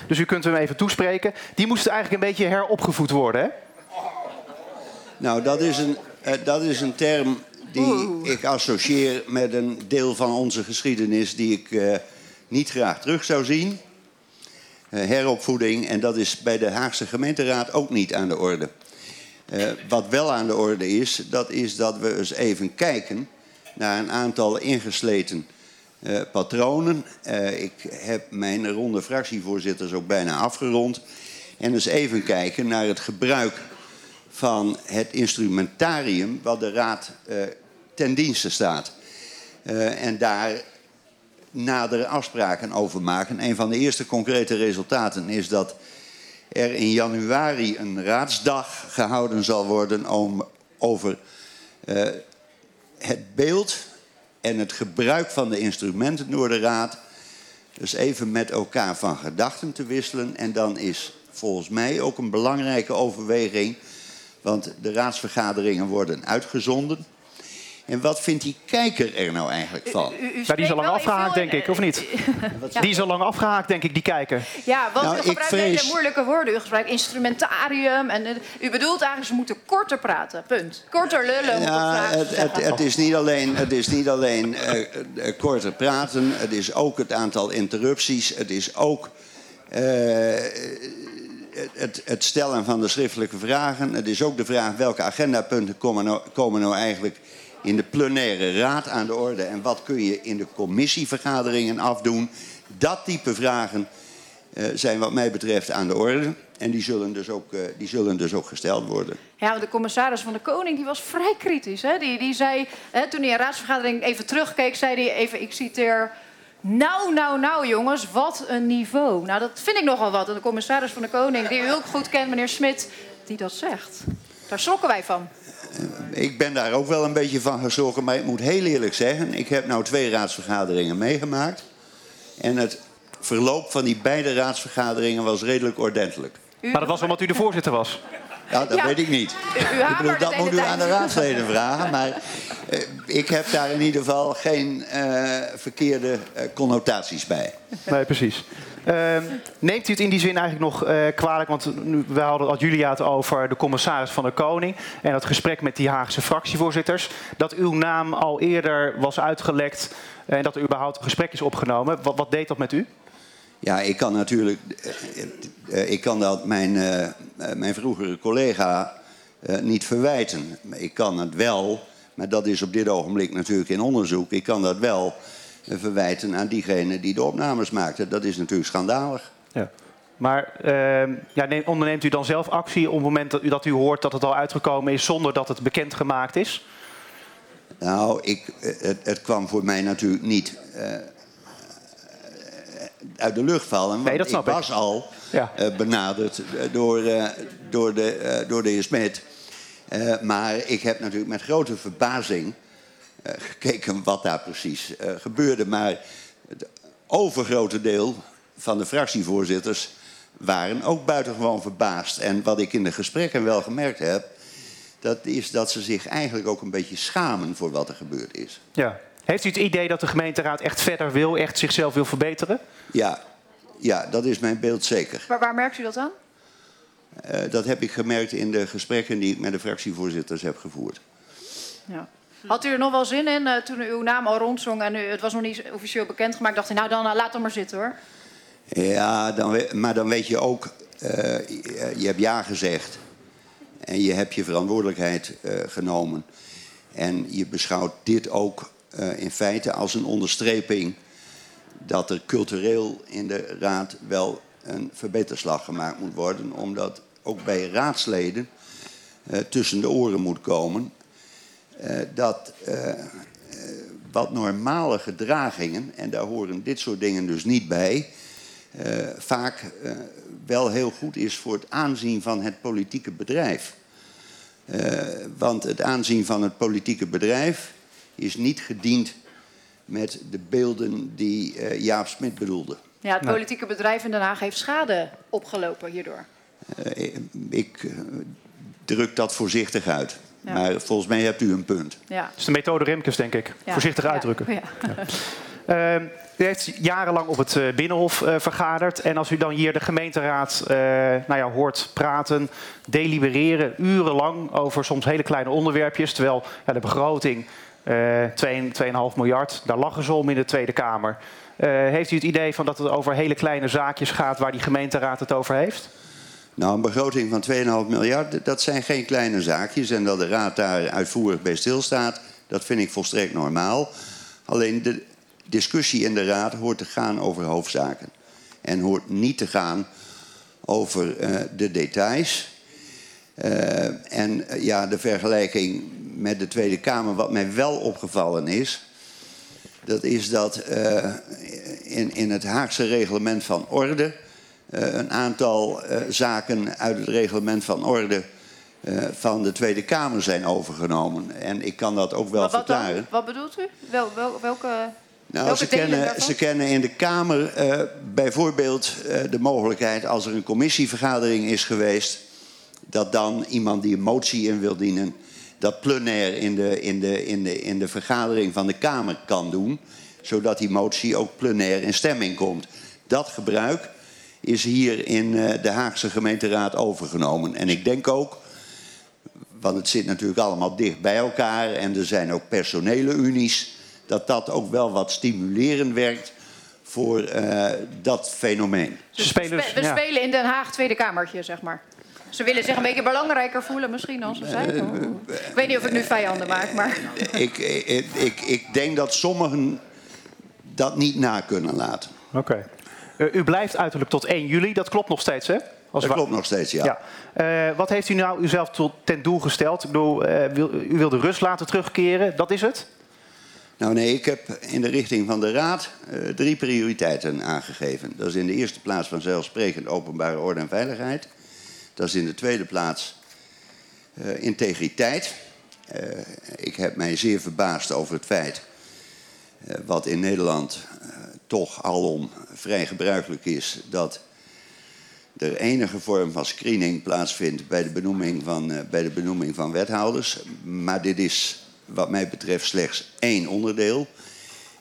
S2: dus u kunt hem even toespreken. Die moesten eigenlijk een beetje heropgevoed worden, hè?
S6: Nou, dat is een, dat is een term die Oeh. ik associeer met een deel van onze geschiedenis die ik uh, niet graag terug zou zien. Uh, heropvoeding, en dat is bij de Haagse gemeenteraad ook niet aan de orde. Uh, wat wel aan de orde is, dat is dat we eens even kijken naar een aantal ingesleten eh, patronen. Eh, ik heb mijn ronde fractievoorzitters ook bijna afgerond. En dus even kijken naar het gebruik van het instrumentarium wat de Raad eh, ten dienste staat. En daar nadere afspraken over maken. Een van de eerste concrete resultaten is dat er in januari een raadsdag gehouden zal worden om, over het beeld en het gebruik van de instrumenten door de raad. Dus even met elkaar van gedachten te wisselen. En dan is volgens mij ook een belangrijke overweging. Want de raadsvergaderingen worden uitgezonden. En wat vindt die kijker er nou eigenlijk van?
S3: U, u, u
S2: Ja, die is al lang afgehaakt, denk ik, of niet? [laughs]
S3: Ja.
S2: Die is al lang afgehaakt, denk ik, die kijker.
S3: Ja, want
S6: Nou,
S3: u
S6: ik
S3: gebruikt
S6: vrees-
S3: hele moeilijke woorden. U gebruikt instrumentarium. En, eh, u bedoelt eigenlijk, ze moeten korter praten. Punt. Korter lullen.
S6: Ja,
S3: het
S6: het, het, is niet alleen, het is niet alleen eh, eh, korter praten, het is ook het aantal interrupties, het is ook eh, het, het stellen van de schriftelijke vragen, het is ook de vraag welke agendapunten komen nou, komen nou eigenlijk in de plenaire raad aan de orde en wat kun je in de commissievergaderingen afdoen. Dat type vragen eh, zijn wat mij betreft aan de orde en die zullen dus ook, eh, die zullen dus ook gesteld worden.
S3: Ja, de commissaris van de Koning die was vrij kritisch. Hè? Die, die zei, hè, toen hij een raadsvergadering even terugkeek, zei hij even, ik citeer... Nou, nou, nou jongens, wat een niveau. Nou, dat vind ik nogal wat. En de commissaris van de Koning, die u ook goed kent, meneer Smit, die dat zegt. Daar schrokken wij van.
S6: Ik ben daar ook wel een beetje van geschrokken. Maar ik moet heel eerlijk zeggen, ik heb nou twee raadsvergaderingen meegemaakt. En het verloop van die beide raadsvergaderingen was redelijk ordentelijk.
S2: Maar dat was omdat u de voorzitter was.
S6: Ja, dat
S3: Ja.
S6: weet ik niet.
S3: U- u
S6: ik bedoel, dat moet u aan de raadsleden vragen. Maar eh, ik heb daar in ieder geval geen eh, verkeerde eh, connotaties bij.
S2: Nee, precies. Ehm, neemt u het in die zin eigenlijk nog eh, kwalijk? Want nu, we hadden had Julia het over de commissaris van de Koning en het gesprek met die Haagse fractievoorzitters. Dat uw naam al eerder was uitgelekt en dat er überhaupt een gesprek is opgenomen. Wat, wat deed dat met u?
S6: Ja, ik kan natuurlijk. eh, eh, ik kan dat mijn, eh, mijn vroegere collega niet verwijten. Ik kan het wel, maar dat is op dit ogenblik natuurlijk in onderzoek. Ik kan dat wel verwijten aan diegene die de opnames maakte. Dat is natuurlijk schandalig.
S2: Ja. Maar ehm, ja, neem- onderneemt u dan zelf actie op het moment dat u, dat u hoort dat het al uitgekomen is zonder dat het bekendgemaakt is?
S6: Nou, ik, het, het kwam voor mij natuurlijk niet uit de lucht vallen. Want
S2: Nee, dat snap
S6: ik
S2: ik.
S6: was al
S2: Ja.
S6: eh, benaderd eh, door, eh, door, de, eh, door de heer Smit. Maar ik heb natuurlijk met grote verbazing gekeken wat daar precies gebeurde. Maar het overgrote deel van de fractievoorzitters waren ook buitengewoon verbaasd. En wat ik in de gesprekken wel gemerkt heb, dat is dat ze zich eigenlijk ook een beetje schamen voor wat er gebeurd is.
S2: Ja. Heeft u het idee dat de gemeenteraad echt verder wil, echt zichzelf wil verbeteren?
S6: Ja, ja dat is mijn beeld zeker.
S3: Waar, waar merkt u dat aan?
S6: Eh, dat heb ik gemerkt in de gesprekken die ik met de fractievoorzitters heb gevoerd.
S3: Ja. Had u er nog wel zin in eh, toen u uw naam al rondzong en u, het was nog niet officieel bekendgemaakt? Dacht u, nou dan eh, laat hem maar zitten hoor.
S6: Ja, dan, maar dan weet je ook, eh, je, je hebt ja gezegd. En je hebt je verantwoordelijkheid eh, genomen. En je beschouwt dit ook eh, in feite als een onderstreping dat er cultureel in de raad wel een verbeterslag gemaakt moet worden. Omdat ook bij raadsleden eh, tussen de oren moet komen eh, dat wat normale gedragingen, en daar horen dit soort dingen dus niet bij, vaak wel heel goed is voor het aanzien van het politieke bedrijf. Want het aanzien van het politieke bedrijf is niet gediend met de beelden die eh, Jaap Smit bedoelde.
S3: Ja, het
S2: Nee.
S3: politieke bedrijf in Den Haag heeft schade opgelopen hierdoor.
S6: Eh, ik eh, druk dat voorzichtig uit.
S3: Ja.
S6: Maar volgens mij hebt u een punt.
S3: Ja.
S2: Dat is de methode Remkes, denk ik.
S3: Ja.
S2: Voorzichtig
S3: Ja.
S2: uitdrukken.
S3: Ja.
S2: Ehm, u heeft jarenlang op het Binnenhof eh, vergaderd. En als u dan hier de gemeenteraad eh, nou ja, hoort praten, delibereren, urenlang over soms hele kleine onderwerpjes. Terwijl ja, de begroting, eh 2,5 miljard, daar lachen ze om in de Tweede Kamer. Eh, heeft u het idee van dat het over hele kleine zaakjes gaat waar die gemeenteraad het over heeft?
S6: Nou, een begroting van 2,5 miljard, dat zijn geen kleine zaakjes. En dat de Raad daar uitvoerig bij stilstaat, dat vind ik volstrekt normaal. Alleen de, discussie in de Raad hoort te gaan over hoofdzaken. En hoort niet te gaan over uh, de details. En ja, de vergelijking met de Tweede Kamer, wat mij wel opgevallen is, dat is dat in, in het Haagse reglement van orde een aantal zaken uit het reglement van orde van de Tweede Kamer zijn overgenomen. En ik kan dat ook wel
S3: wat,
S6: verklaren.
S3: Dan? Wat bedoelt u? Wel, wel, welke.
S6: Nou, ze kennen, ze kennen, in de Kamer bijvoorbeeld de mogelijkheid als er een commissievergadering is geweest, dat dan iemand die een motie in wil dienen, dat plenair in de, in de, in de, in de vergadering van de Kamer kan doen, zodat die motie ook plenair in stemming komt. Dat gebruik is hier in uh, de Haagse gemeenteraad overgenomen. En ik denk ook, want het zit natuurlijk allemaal dicht bij elkaar en er zijn ook personele unies dat dat ook wel wat stimulerend werkt voor uh, dat fenomeen.
S3: Dus we, ja. spelen in Den Haag Tweede Kamertje, zeg maar. Ze willen zich een beetje belangrijker voelen misschien dan ze zijn. Oh. Ik weet niet of ik nu vijanden maak, maar...
S6: Ik, ik, ik, ik denk dat sommigen dat niet na kunnen laten.
S2: Oké. Okay. Uh, u blijft uiterlijk tot 1 juli, dat klopt nog steeds, hè?
S6: Als dat klopt nog steeds, ja.
S2: ja. Uh, wat heeft u nou uzelf tot, ten doel gesteld? Ik bedoel, wil, u wil de rust laten terugkeren, dat is het?
S6: Nou nee, ik heb in de richting van de Raad uh, drie prioriteiten aangegeven. Dat is in de eerste plaats vanzelfsprekend openbare orde en veiligheid. Dat is in de tweede plaats uh, integriteit. Uh, ik heb mij zeer verbaasd over het feit wat in Nederland toch alom vrij gebruikelijk is... dat er enige vorm van screening plaatsvindt bij de benoeming van, bij de benoeming van wethouders. Maar dit is wat mij betreft slechts één onderdeel.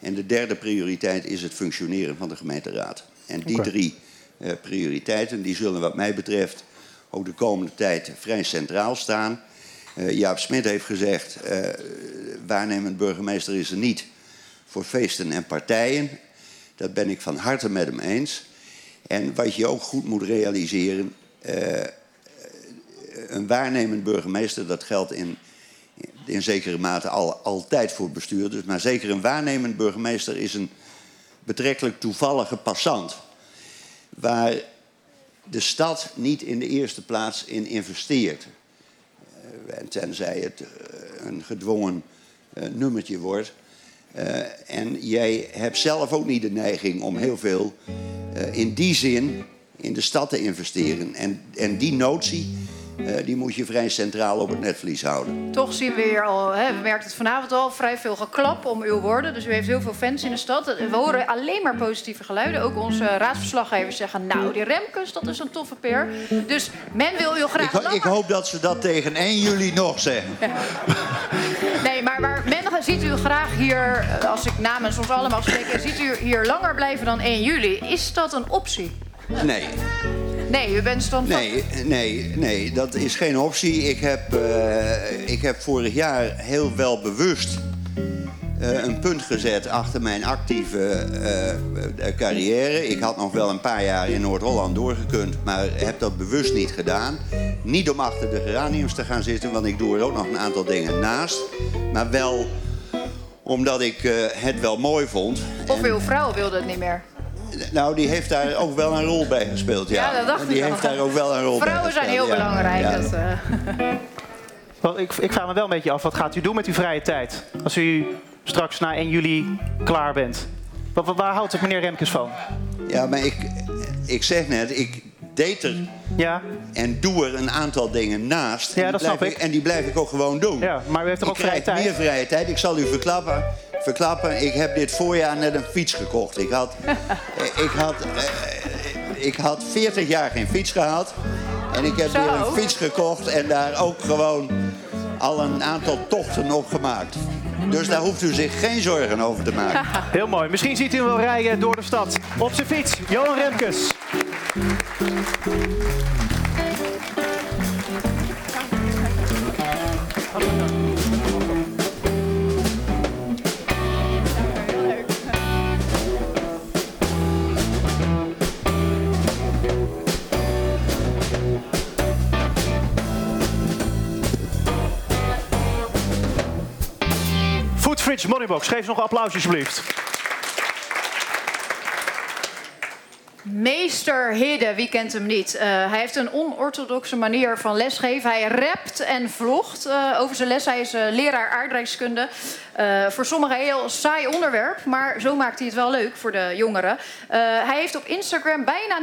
S6: En de derde prioriteit is het functioneren van de gemeenteraad. En die okay. drie uh, prioriteiten die zullen wat mij betreft ook de komende tijd vrij centraal staan. Uh, Jaap Smit heeft gezegd, uh, waarnemend burgemeester is er niet voor feesten en partijen. Dat ben ik van harte met hem eens. En wat je ook goed moet realiseren, een waarnemend burgemeester, dat geldt in in zekere mate al, altijd voor bestuurders. Maar zeker een waarnemend burgemeester is een betrekkelijk toevallige passant. Waar de stad niet in de eerste plaats in investeert. Uh, tenzij het uh, een gedwongen uh, nummertje wordt. en jij hebt zelf ook niet de neiging om heel veel in die zin in de stad te investeren. En, en die notie die moet je vrij centraal op het netvlies houden.
S3: Toch zien we hier al, hè, we merken het vanavond al, vrij veel geklap om uw woorden. Dus u heeft heel veel fans in de stad. We horen alleen maar positieve geluiden. Ook onze raadsverslaggevers zeggen, nou, die Remkes, dat is een toffe peer. Dus men wil u graag
S6: ik, ik hoop dat ze dat tegen 1 juli nog zeggen. Ja.
S3: Nee, maar waar, men ziet u graag hier, eh, als ik namens ons allemaal spreek... ziet u hier langer blijven dan 1 juli. Is dat een optie?
S6: Nee.
S3: Nee, u bent standvastig.
S6: Nee, nee, nee, dat is geen optie. Ik heb, uh, ik heb vorig jaar heel wel bewust uh, een punt gezet achter mijn actieve uh, carrière. Ik had nog wel een paar jaar in Noord-Holland doorgekund, maar heb dat bewust niet gedaan. Niet om achter de geraniums te gaan zitten, want ik doe er ook nog een aantal dingen naast. Maar wel omdat ik het wel mooi vond.
S3: Of uw vrouw wilde het niet meer?
S6: Nou, die heeft daar ook wel een rol bij gespeeld, ja.
S3: Ja, dat dacht
S6: en die
S3: ik
S6: heeft daar ook wel een rol
S3: Vrouwen
S6: bij
S3: zijn heel
S6: ja.
S3: belangrijk.
S6: Ja.
S3: Uh... [laughs]
S2: Wel, ik, ik vraag me wel een beetje af, wat gaat u doen met uw vrije tijd? Als u straks na 1 juli klaar bent. Waar, waar houdt het meneer Remkes van?
S6: Ja, maar ik, ik zeg net, ik deed er
S2: ja.
S6: en doe er een aantal dingen naast.
S2: Ja,
S6: en
S2: dat
S6: die
S2: snap
S6: blijf
S2: ik.
S6: En die blijf ik ook gewoon doen.
S2: Ja, maar u heeft toch ook vrije
S6: krijg
S2: tijd?
S6: meer vrije tijd. Ik zal u verklappen, verklappen ik heb dit voorjaar net een fiets gekocht. Ik had, eh, ik had, eh, ik had 40 jaar geen fiets gehad. En ik heb
S3: Zo.
S6: weer een fiets gekocht en daar ook gewoon al een aantal tochten op gemaakt. Dus daar hoeft u zich geen zorgen over te maken. [laughs]
S2: Heel mooi. Misschien ziet u hem wel rijden door de stad. Op zijn fiets, Johan Remkes. Kids Moneybox. Geef nog een applaus alsjeblieft.
S3: Meester Hidde, wie kent hem niet? Eh, hij heeft een onorthodoxe manier van lesgeven. Hij rapt en vlogt eh, over zijn les. Hij is eh, leraar aardrijkskunde voor sommigen een heel saai onderwerp, maar zo maakt hij het wel leuk voor de jongeren. hij heeft op Instagram bijna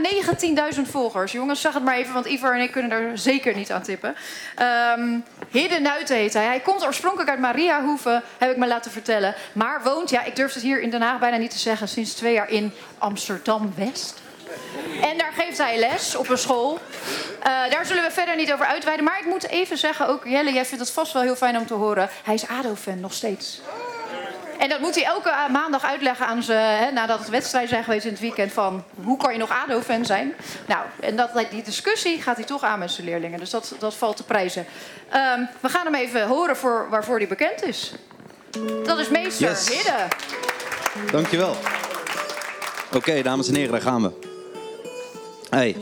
S3: 19.000 volgers. Jongens, zag het maar even, want Ivar en ik kunnen er zeker niet aan tippen. Um, Hidde Nuiten heet hij. Hij komt oorspronkelijk uit Mariahoeve, heb ik me laten vertellen. Maar woont, ja, ik durf het hier in Den Haag bijna niet te zeggen, sinds twee jaar in Amsterdam-West. En daar geeft hij les op een school. Uh, daar zullen we verder niet over uitweiden. Maar ik moet even zeggen, ook Jelle, jij vindt het vast wel heel fijn om te horen. Hij is ADO-fan nog steeds. En dat moet hij elke maandag uitleggen aan ze, hè, nadat het wedstrijden zijn geweest in het weekend, van hoe kan je nog ADO-fan zijn? Nou, en dat, die discussie gaat hij toch aan met zijn leerlingen. Dus dat, dat valt te prijzen. Um, we gaan hem even horen voor waarvoor hij bekend is. Dat is meester yes. Hidde.
S7: Dankjewel. Oké, okay, dames en heren, daar gaan we. Hey.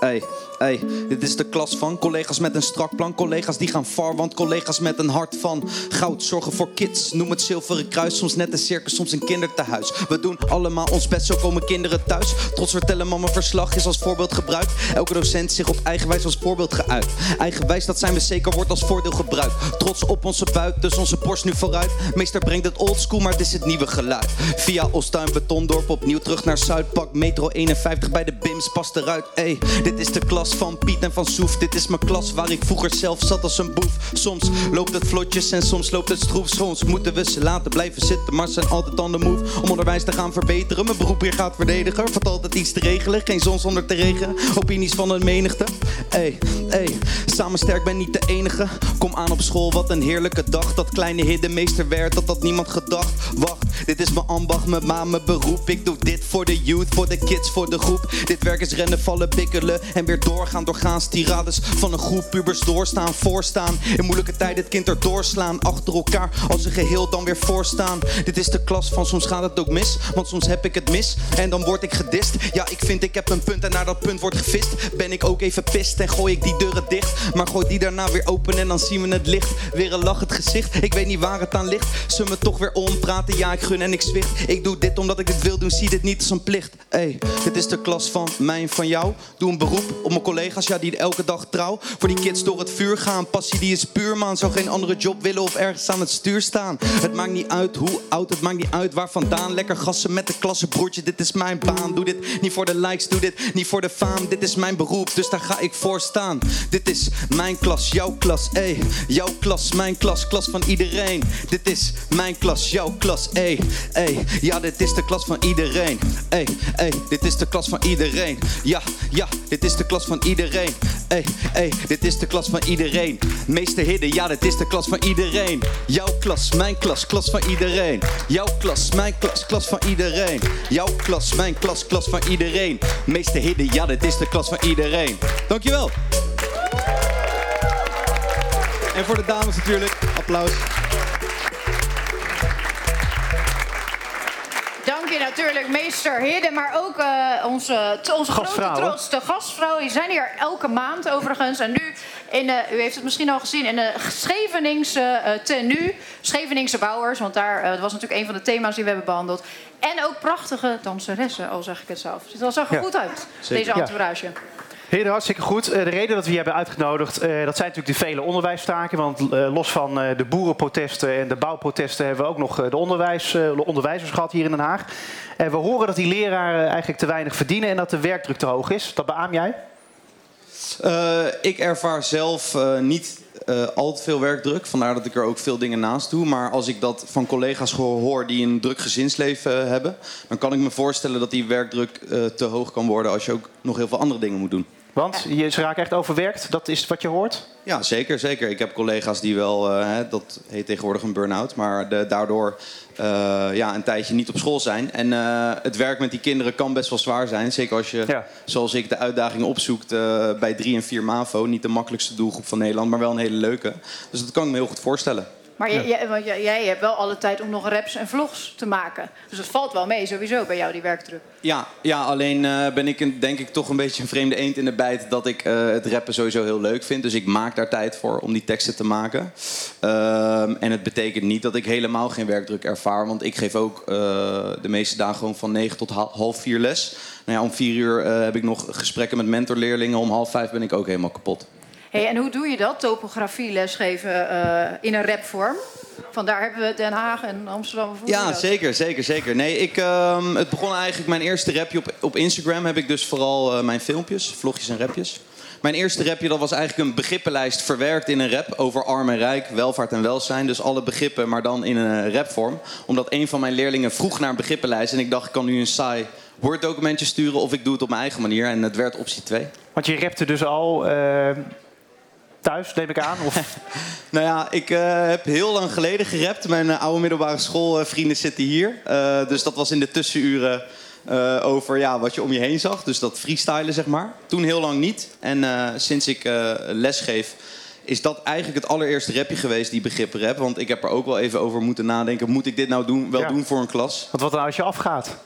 S7: Hey. Hey, dit is de klas van collega's met een strak plan. Collega's die gaan far, want collega's met een hart van goud zorgen voor kids. Noem het zilveren kruis, soms net een circus, soms een kindertehuis. We doen allemaal ons best, zo komen kinderen thuis. Trots vertellen, mama verslag is als voorbeeld gebruikt. Elke docent zich op eigenwijs als voorbeeld geuit. Eigenwijs, dat zijn we zeker, wordt als voordeel gebruikt. Trots op onze buit, dus onze borst nu vooruit. Meester brengt het oldschool, maar het is het nieuwe geluid. Via Ostuin, Betondorp, opnieuw terug naar Zuidpak. Metro 51 bij de BIMS, past eruit. Hey, dit is de klas van Piet en van Soef. Dit is mijn klas waar ik vroeger zelf zat als een boef. Soms loopt het vlotjes en soms loopt het stroef. Soms moeten we ze laten blijven zitten, maar ze zijn altijd on the move. Om onderwijs te gaan verbeteren, mijn beroep hier gaat verdedigen. Valt altijd iets te regelen, geen zon zonder te regen. Opinies van een menigte. Ey, ey, samen sterk ben niet de enige. Kom aan op school, wat een heerlijke dag. Dat kleine hiddenmeester werd, dat had niemand gedacht. Wacht, dit is mijn ambacht, mijn ma, mijn beroep. Ik doe dit voor de youth, voor de kids, voor de groep. Dit werk is rennen, vallen, bikkelen en weer doorgaan, doorgaan. Tirades van een groep pubers doorstaan, voorstaan. In moeilijke tijden het kind er doorslaan. Achter elkaar als een geheel dan weer voorstaan. Dit is de klas van soms gaat het ook mis. Want soms heb ik het mis en dan word ik gedist. Ja, ik vind ik heb een punt en naar dat punt wordt gevist. Ben ik ook even pist en gooi ik die deuren dicht. Maar gooi die daarna weer open en dan zien we het licht. Weer een lachend gezicht, ik weet niet waar het aan ligt. Ze me toch weer ompraten, ja ik gun en ik zwicht. Ik doe dit omdat ik dit wil doen, zie dit niet als een plicht. Ey, dit is de klas van mij en van jou. Doe een beroep mijn collega's, ja die elke dag trouw. Voor die kids door het vuur gaan. Passie die is puur man. Zou geen andere job willen of ergens aan het stuur staan. Het maakt niet uit hoe oud, het maakt niet uit waar vandaan. Lekker gassen met de klasse, broertje, dit is mijn baan. Doe dit niet voor de likes, doe dit niet voor de faam. Dit is mijn beroep, dus daar ga ik voor staan. Dit is mijn klas, jouw klas, ey. Jouw klas, mijn klas, klas van iedereen. Dit is mijn klas, jouw klas, ey. Ey, ja, dit is de klas van iedereen. Ey, ey, dit is de klas van iedereen. Ja, ja, dit is de klas van iedereen. Ey, ey, dit is de klas van iedereen. Meester Hidden, ja, dit is de klas van iedereen. Jouw klas, mijn klas, klas van iedereen. Jouw klas, mijn klas, klas van iedereen. Jouw klas, mijn klas, klas van iedereen. Meester Hidden, ja, dit is de klas van iedereen. Dankjewel. En voor de dames natuurlijk, applaus.
S3: Natuurlijk meester Hidden, maar ook uh, onze, onze grote trots, de gastvrouw. Die zijn hier elke maand overigens. En nu, in, uh, u heeft het misschien al gezien, in de Scheveningse uh, tenue. Scheveningse bouwers, want daar was natuurlijk een van de thema's die we hebben behandeld. En ook prachtige danseressen, al zeg ik het zelf. Dus dat zag er goed uit, deze entourage. Ja.
S2: Heren, hartstikke goed. Eh, de reden dat we je hebben uitgenodigd, eh, dat zijn natuurlijk de vele onderwijstaken. Want eh, los van de boerenprotesten en de bouwprotesten hebben we ook nog de, onderwijs, de onderwijzers gehad hier in Den Haag. En we horen dat die leraren eigenlijk te weinig verdienen en dat de werkdruk te hoog is. Dat beaam jij?
S7: ik ervaar zelf niet uh, al te veel werkdruk. Vandaar dat ik er ook veel dingen naast doe. Maar als ik dat van collega's hoor die een druk gezinsleven hebben, dan kan ik me voorstellen dat die werkdruk te hoog kan worden als je ook nog heel veel andere dingen moet doen.
S2: Want je, ze raken echt overwerkt, dat is wat je hoort?
S7: Ja, zeker. zeker. Ik heb collega's die wel, uh, dat heet tegenwoordig een burn-out, maar de, daardoor uh, ja, een tijdje niet op school zijn. En uh, het werk met die kinderen kan best wel zwaar zijn. Zeker als je, ja. zoals ik, de uitdagingen opzoekt bij 3 en 4 MAVO. Niet de makkelijkste doelgroep van Nederland, maar wel een hele leuke. Dus dat kan ik me heel goed voorstellen.
S3: Maar jij, jij, jij, hebt wel alle tijd om nog raps en vlogs te maken. Dus het valt wel mee sowieso bij jou, die werkdruk.
S7: Ja, ja alleen uh, ben ik een, denk ik toch een beetje een vreemde eend in de bijt... dat ik uh, het rappen sowieso heel leuk vind. Dus ik maak daar tijd voor om die teksten te maken. Uh, en het betekent niet dat ik helemaal geen werkdruk ervaar. Want ik geef ook eh, de meeste dagen gewoon van 9 tot half 4 les. Nou ja, om vier uur eh, heb ik nog gesprekken met mentorleerlingen. Om half vijf ben ik ook helemaal kapot.
S3: Hey, en hoe doe je dat, topografie lesgeven eh, in een rapvorm? Vandaar hebben we Den Haag en Amsterdam.
S7: Ja,
S3: dat?
S7: zeker, zeker, zeker. Nee, ik, ehm, het begon eigenlijk, mijn eerste rapje op, op Instagram heb ik dus vooral eh, mijn filmpjes, vlogjes en rapjes. Mijn eerste rapje dat was eigenlijk een begrippenlijst verwerkt in een rap over arm en rijk, welvaart en welzijn. Dus alle begrippen, maar dan in een rapvorm. Omdat een van mijn leerlingen vroeg naar een begrippenlijst en ik dacht ik kan nu een saai Word-documentje sturen of ik doe het op mijn eigen manier. En het werd optie 2.
S2: Want je rapte dus al eh, thuis, neem ik aan? Of... [laughs]
S7: Nou ja, ik eh, heb heel lang geleden gerapt. Mijn eh, oude middelbare schoolvrienden zitten hier. Eh, dus dat was in de tussenuren over ja, wat je om je heen zag. Dus dat freestylen, zeg maar. Toen heel lang niet. En sinds ik eh les geef, is dat eigenlijk het allereerste rapje geweest, die begrip rap. Want ik heb er ook wel even over moeten nadenken. Moet ik dit nou doen, wel
S2: Ja.
S7: doen voor een klas?
S2: Want wat nou als je afgaat?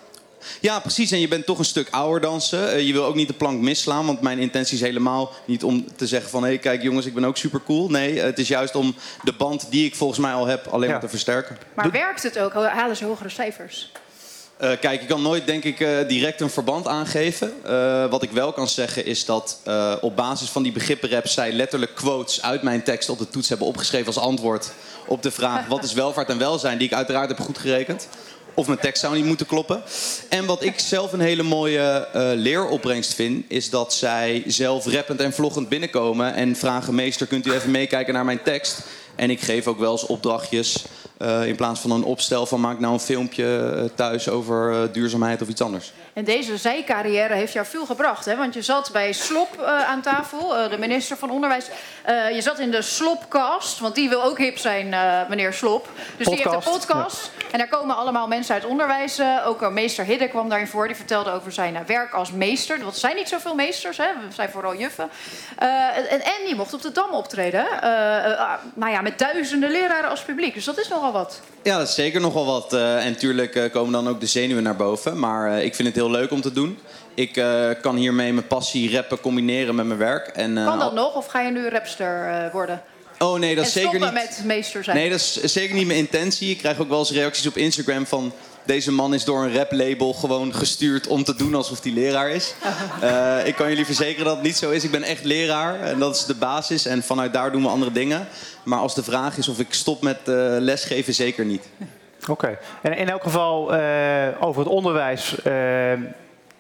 S7: Ja, precies. En je bent toch een stuk ouder dan ze. Eh, je wil ook niet de plank misslaan. Want mijn intentie is helemaal niet om te zeggen van... hé, hey, kijk jongens, ik ben ook super cool. Nee, het is juist om de band die ik volgens mij al heb... alleen
S2: Ja.
S7: maar te versterken.
S3: Maar werkt het ook? Halen ze hogere cijfers?
S7: Eh, kijk, ik kan nooit denk ik eh, direct een verband aangeven. Eh, wat ik wel kan zeggen is dat eh, op basis van die begrippenrap... zij letterlijk quotes uit mijn tekst op de toets hebben opgeschreven... als antwoord op de vraag [laughs] wat is welvaart en welzijn... die ik uiteraard heb goed gerekend. Of mijn tekst zou niet moeten kloppen. En wat ik zelf een hele mooie eh, leeropbrengst vind... is dat zij zelf rappend en vloggend binnenkomen... en vragen, meester, kunt u even meekijken naar mijn tekst? En ik geef ook wel eens opdrachtjes... eh, in plaats van een opstel van maak nou een filmpje eh, thuis over duurzaamheid of iets anders.
S3: En deze zijcarrière heeft jou veel gebracht, hè? Want je zat bij Slop eh, aan tafel, eh, de minister van Onderwijs. Eh, je zat in de Slopcast, want die wil ook hip zijn, eh, meneer Slop. Dus die heeft een
S2: Podcast,
S3: podcast. En daar komen allemaal mensen uit onderwijs. eh, ook eh, meester Hidde kwam daarin voor. Die vertelde over zijn eh, werk als meester. Want er zijn niet zoveel meesters, hè? we zijn vooral juffen. En, en die mocht op de Dam optreden. nou ja, met duizenden leraren als publiek. Dus dat is nogal wat.
S7: Ja, dat is zeker nog wel wat. en tuurlijk eh, komen dan ook de zenuwen naar boven. Maar ik vind het heel leuk om te doen. Ik kan hiermee mijn passie rappen combineren met mijn werk. En,
S3: Kan dat nog? Of ga je nu rapster worden?
S7: Oh nee, dat is zeker niet.
S3: met meester zijn?
S7: Nee, dat is zeker niet mijn intentie. Ik krijg ook wel eens reacties op Instagram van... deze man is door een raplabel gewoon gestuurd om te doen alsof hij leraar is. [laughs] Eh, ik kan jullie verzekeren dat het niet zo is. Ik ben echt leraar en dat is de basis. En vanuit daar doen we andere dingen. Maar als de vraag is of ik stop met eh, lesgeven, zeker niet.
S2: Oké. En in elk geval eh, over het onderwijs.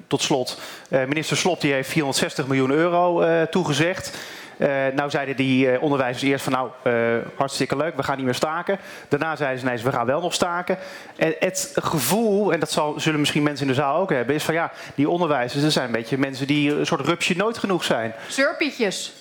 S2: tot slot, Eh, minister Slop die heeft 460 miljoen euro eh, toegezegd. Eh, nou zeiden die eh, onderwijzers eerst van nou, eh, hartstikke leuk, we gaan niet meer staken. Daarna zeiden ze nee, we gaan wel nog staken. En het gevoel, en dat zal, zullen misschien mensen in de zaal ook hebben, is van ja, die onderwijzers, dat zijn een beetje mensen die een soort rupsje nooit genoeg zijn.
S3: Surpietjes.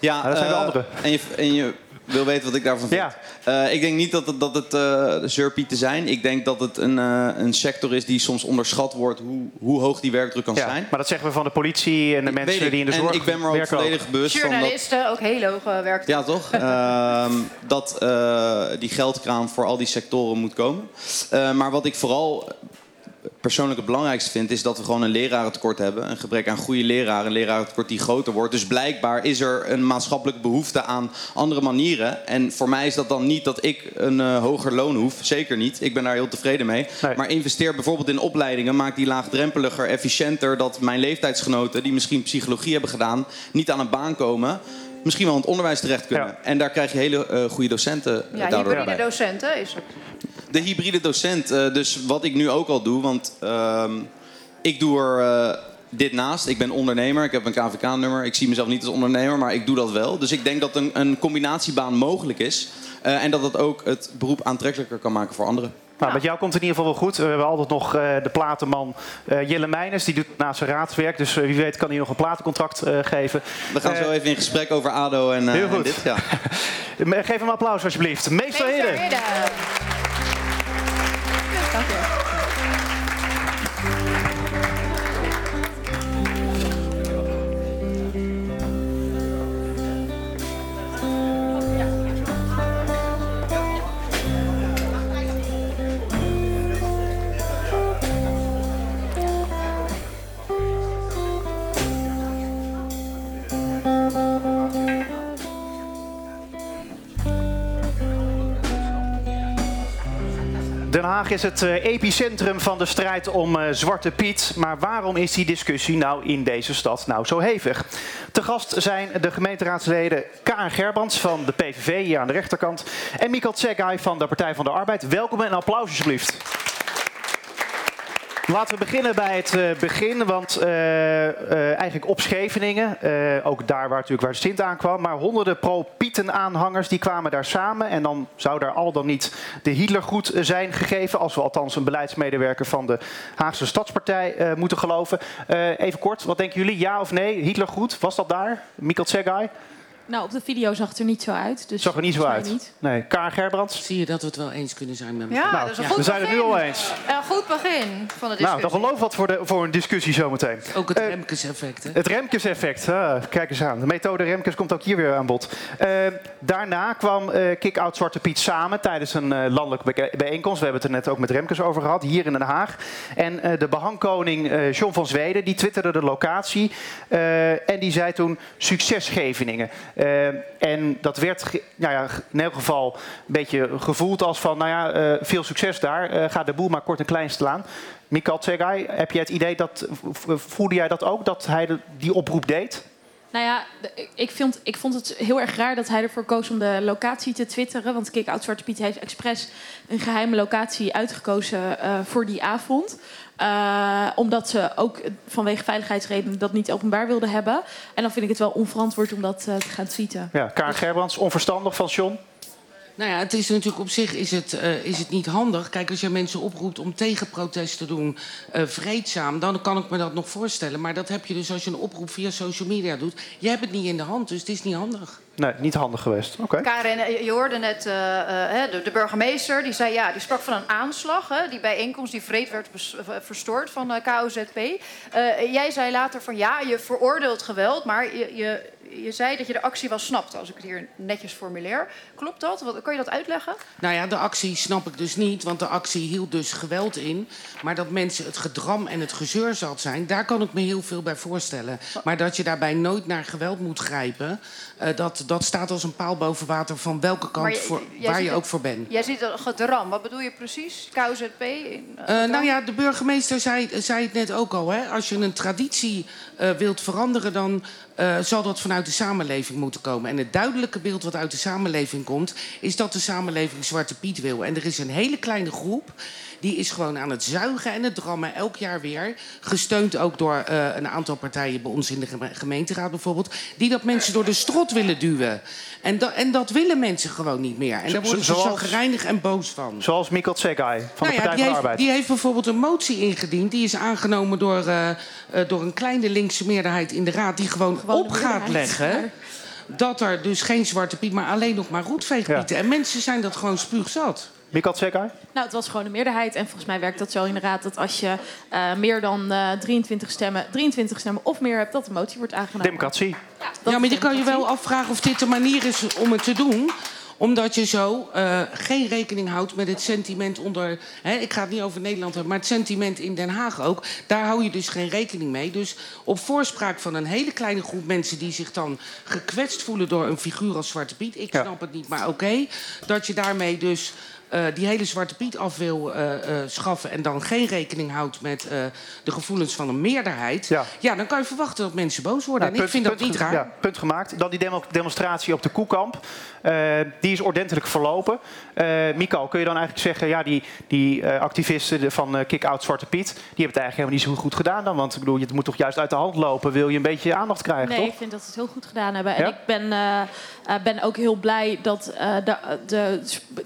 S7: Ja,
S2: dat zijn de
S7: eh,
S2: anderen.
S7: En je, en je wil weten wat ik daarvan vind.
S2: Ja.
S7: Eh, ik denk niet dat het, dat het eh zijn. Ik denk dat het een, eh, een sector is die soms onderschat wordt hoe, hoe hoog die werkdruk kan
S2: Ja,
S7: zijn.
S2: maar dat zeggen we van de politie en de mensen
S7: ik.
S2: die in de
S7: en
S2: zorg
S7: ik ben me er ook volledig bewust van dat,
S3: Journalisten, ook heel hoog werkt.
S7: ja, toch? [laughs] Ehm, dat eh, die geldkraan voor al die sectoren moet komen. Eh, maar wat ik vooral persoonlijk het belangrijkste vind... is dat we gewoon een lerarentekort hebben. Een gebrek aan goede leraren. Een lerarentekort die groter wordt. Dus blijkbaar is er een maatschappelijke behoefte aan andere manieren. En voor mij is dat dan niet dat ik een eh, hoger loon hoef. Zeker niet. Ik ben daar heel tevreden mee.
S2: Nee.
S7: Maar investeer bijvoorbeeld in opleidingen. Maak die laagdrempeliger, efficiënter. Dat mijn leeftijdsgenoten die misschien psychologie hebben gedaan... niet aan een baan komen... Misschien wel in het onderwijs terecht kunnen.
S2: Ja.
S7: En daar krijg je hele eh, goede docenten eh,
S3: Ja, hybride docenten is er.
S7: De hybride docent, eh, dus wat ik nu ook al doe, want ehm, ik doe er eh, dit naast. Ik ben ondernemer, ik heb een KVK-nummer. Ik zie mezelf niet als ondernemer, maar ik doe dat wel. Dus ik denk dat een, een combinatiebaan mogelijk is. eh, en dat dat ook het beroep aantrekkelijker kan maken voor anderen.
S2: Nou, met jou komt het in ieder geval wel goed. We hebben altijd nog eh, de platenman eh, Jelle Meijners. Die doet naast zijn raadswerk. Dus wie weet kan hij nog een platencontract eh, geven.
S7: We gaan zo even in gesprek over ADO en, eh,
S2: Heel
S7: en
S2: goed.
S7: dit. Ja. [laughs]
S2: Geef hem een applaus alsjeblieft. Meester
S3: Meester.
S2: Haag is het eh, epicentrum van de strijd om eh, Zwarte Piet. Maar waarom is die discussie nou in deze stad nou zo hevig? Te gast zijn de gemeenteraadsleden Karen Gerbrands van de PVV hier aan de rechterkant. En Mikkel Tsegai van de Partij van de Arbeid. Welkom en applaus alsjeblieft. Laten we beginnen bij het uh, begin, want uh, uh, eigenlijk op Scheveningen, ook daar waar, natuurlijk waar Sint aankwam, maar honderden pro-Pieten-aanhangers die kwamen daar samen en dan zou daar al dan niet de Hitlergroet zijn gegeven, als we althans een beleidsmedewerker van de Haagse Stadspartij moeten geloven. even kort, wat denken jullie, ja of nee? Hitlergroet, was dat daar? Mikkel Tsegai?
S8: Nou, op de video zag het er niet zo uit. Dus
S2: zag er niet zo uit.
S8: Niet.
S2: Nee, Kaar Gerbrands.
S9: Zie je dat we het wel eens kunnen zijn met
S3: elkaar? Ja,
S2: nou,
S3: dat is een goed
S2: we zijn het nu al eens.
S3: Een goed begin van de discussie.
S2: Nou, dan geloof wat voor, de, voor een discussie zometeen.
S9: Ook het uh, Remkes-effect, hè?
S2: Het Remkes-effect. Ah, kijk eens aan. De methode Remkes komt ook hier weer aan bod. Uh, daarna kwam uh, Kick-Out Zwarte Piet samen tijdens een landelijke bijeenkomst. We hebben het er net ook met Remkes over gehad, hier in Den Haag. En de behangkoning John van Zweden, die twitterde de locatie. en die zei toen, succesgeveningen. En en dat werd nou ja, in elk geval een beetje gevoeld als van, nou ja, uh, veel succes daar. Uh, ga de boel maar kort en klein slaan. Mikal Tsegai, heb je het idee dat, voelde jij dat ook, dat hij die oproep deed?
S8: Nou ja, ik, vind, ik vond het heel erg raar dat hij ervoor koos om de locatie te twitteren. Want Kick Out Zwarte Piet heeft expres een geheime locatie uitgekozen uh, voor die avond. Uh, omdat ze ook vanwege veiligheidsredenen dat niet openbaar wilden hebben. En dan vind ik het wel onverantwoord om dat uh, te gaan tweeten.
S2: Ja, Karen Gerbrands, onverstandig van John.
S9: Nou ja, het is natuurlijk op zich is het, uh, is het niet handig. Kijk, als je mensen oproept om tegenprotest te doen, uh, vreedzaam, dan kan ik me dat nog voorstellen. Maar dat heb je dus als je een oproep via social media doet. Je hebt het niet in de hand, dus het is niet handig.
S2: Nee, niet handig geweest. Oké. Okay.
S3: Karen, je hoorde net uh, de, de, burgemeester, die zei ja, die sprak van een aanslag. Hè, die bijeenkomst die vreed werd verstoord van KOZP. jij zei later van ja, je veroordeelt geweld, maar je, je je zei dat je de actie wel snapt, als ik het hier netjes formuleer. Klopt dat? Wat, kan je dat uitleggen?
S9: Nou ja, de actie snap ik dus niet, want de actie hield dus geweld in. Maar dat mensen het gedram en het gezeur zat zijn, daar kan ik me heel veel bij voorstellen. Maar dat je daarbij nooit naar geweld moet grijpen, uh, dat, dat staat als een paal boven water van welke kant, je, voor, waar je ook voor bent.
S3: Jij ziet het gedram, wat bedoel je precies? KZP?
S9: In, uh, nou ja, de burgemeester zei, zei het net ook al. Hè? Als je een traditie uh, wilt veranderen, dan uh, zal dat vanuit de samenleving moeten komen. En het duidelijke beeld wat uit de samenleving komt, is dat de samenleving Zwarte Piet wil. En er is een hele kleine groep die is gewoon aan het zuigen en het drammen elk jaar weer. Gesteund ook door uh, een aantal partijen bij ons in de gemeenteraad bijvoorbeeld. Die dat mensen door de strot willen duwen. En, da en dat willen mensen gewoon niet meer. En daar worden ze zo gereinig en boos van.
S2: Zoals Mikkel Tsegai van
S9: nou
S2: de Partij
S9: ja,
S2: van de Arbeid.
S9: Die heeft bijvoorbeeld een motie ingediend. Die is aangenomen door, uh, uh, door een kleine linkse meerderheid in de raad. Die gewoon, gewoon op gaat leggen dat er dus geen zwarte piet, maar alleen nog maar roetveegpieten. Ja. En mensen zijn dat gewoon spuugzat.
S2: Mikkel Tsekai?
S8: Nou, het was gewoon een meerderheid. En volgens mij werkt dat zo in de raad dat als je uh, meer dan uh, 23, stemmen, 23 stemmen of meer hebt, dat de motie wordt aangenomen.
S2: Democratie.
S9: Ja, ja maar je kan je wel afvragen of dit de manier is om het te doen omdat je zo uh, geen rekening houdt met het sentiment onder. Hè, ik ga het niet over Nederland hebben, maar het sentiment in Den Haag ook. Daar hou je dus geen rekening mee. Dus op voorspraak van een hele kleine groep mensen die zich dan gekwetst voelen door een figuur als Zwarte Piet. Ik ja. snap het niet, maar oké. Okay, dat je daarmee dus uh, die hele Zwarte Piet af wil uh, uh, schaffen... en dan geen rekening houdt met de gevoelens van een meerderheid... Ja. ja. dan kan je verwachten dat mensen boos worden. Nou, en punt, ik vind
S2: punt,
S9: dat niet raar.
S2: Ja, punt gemaakt. Dan die demo demonstratie op de Koekamp. Die is ordentelijk verlopen. Mikael, kun je dan eigenlijk zeggen... ja, die, die activisten van Kick-Out Zwarte Piet... die hebben het eigenlijk helemaal niet zo goed gedaan dan? Want ik bedoel, het moet toch juist uit de hand lopen... wil je een beetje aandacht krijgen,
S8: nee,
S2: toch?
S8: Ik vind dat ze het heel goed gedaan hebben. En ik ben, ben ook heel blij dat de, de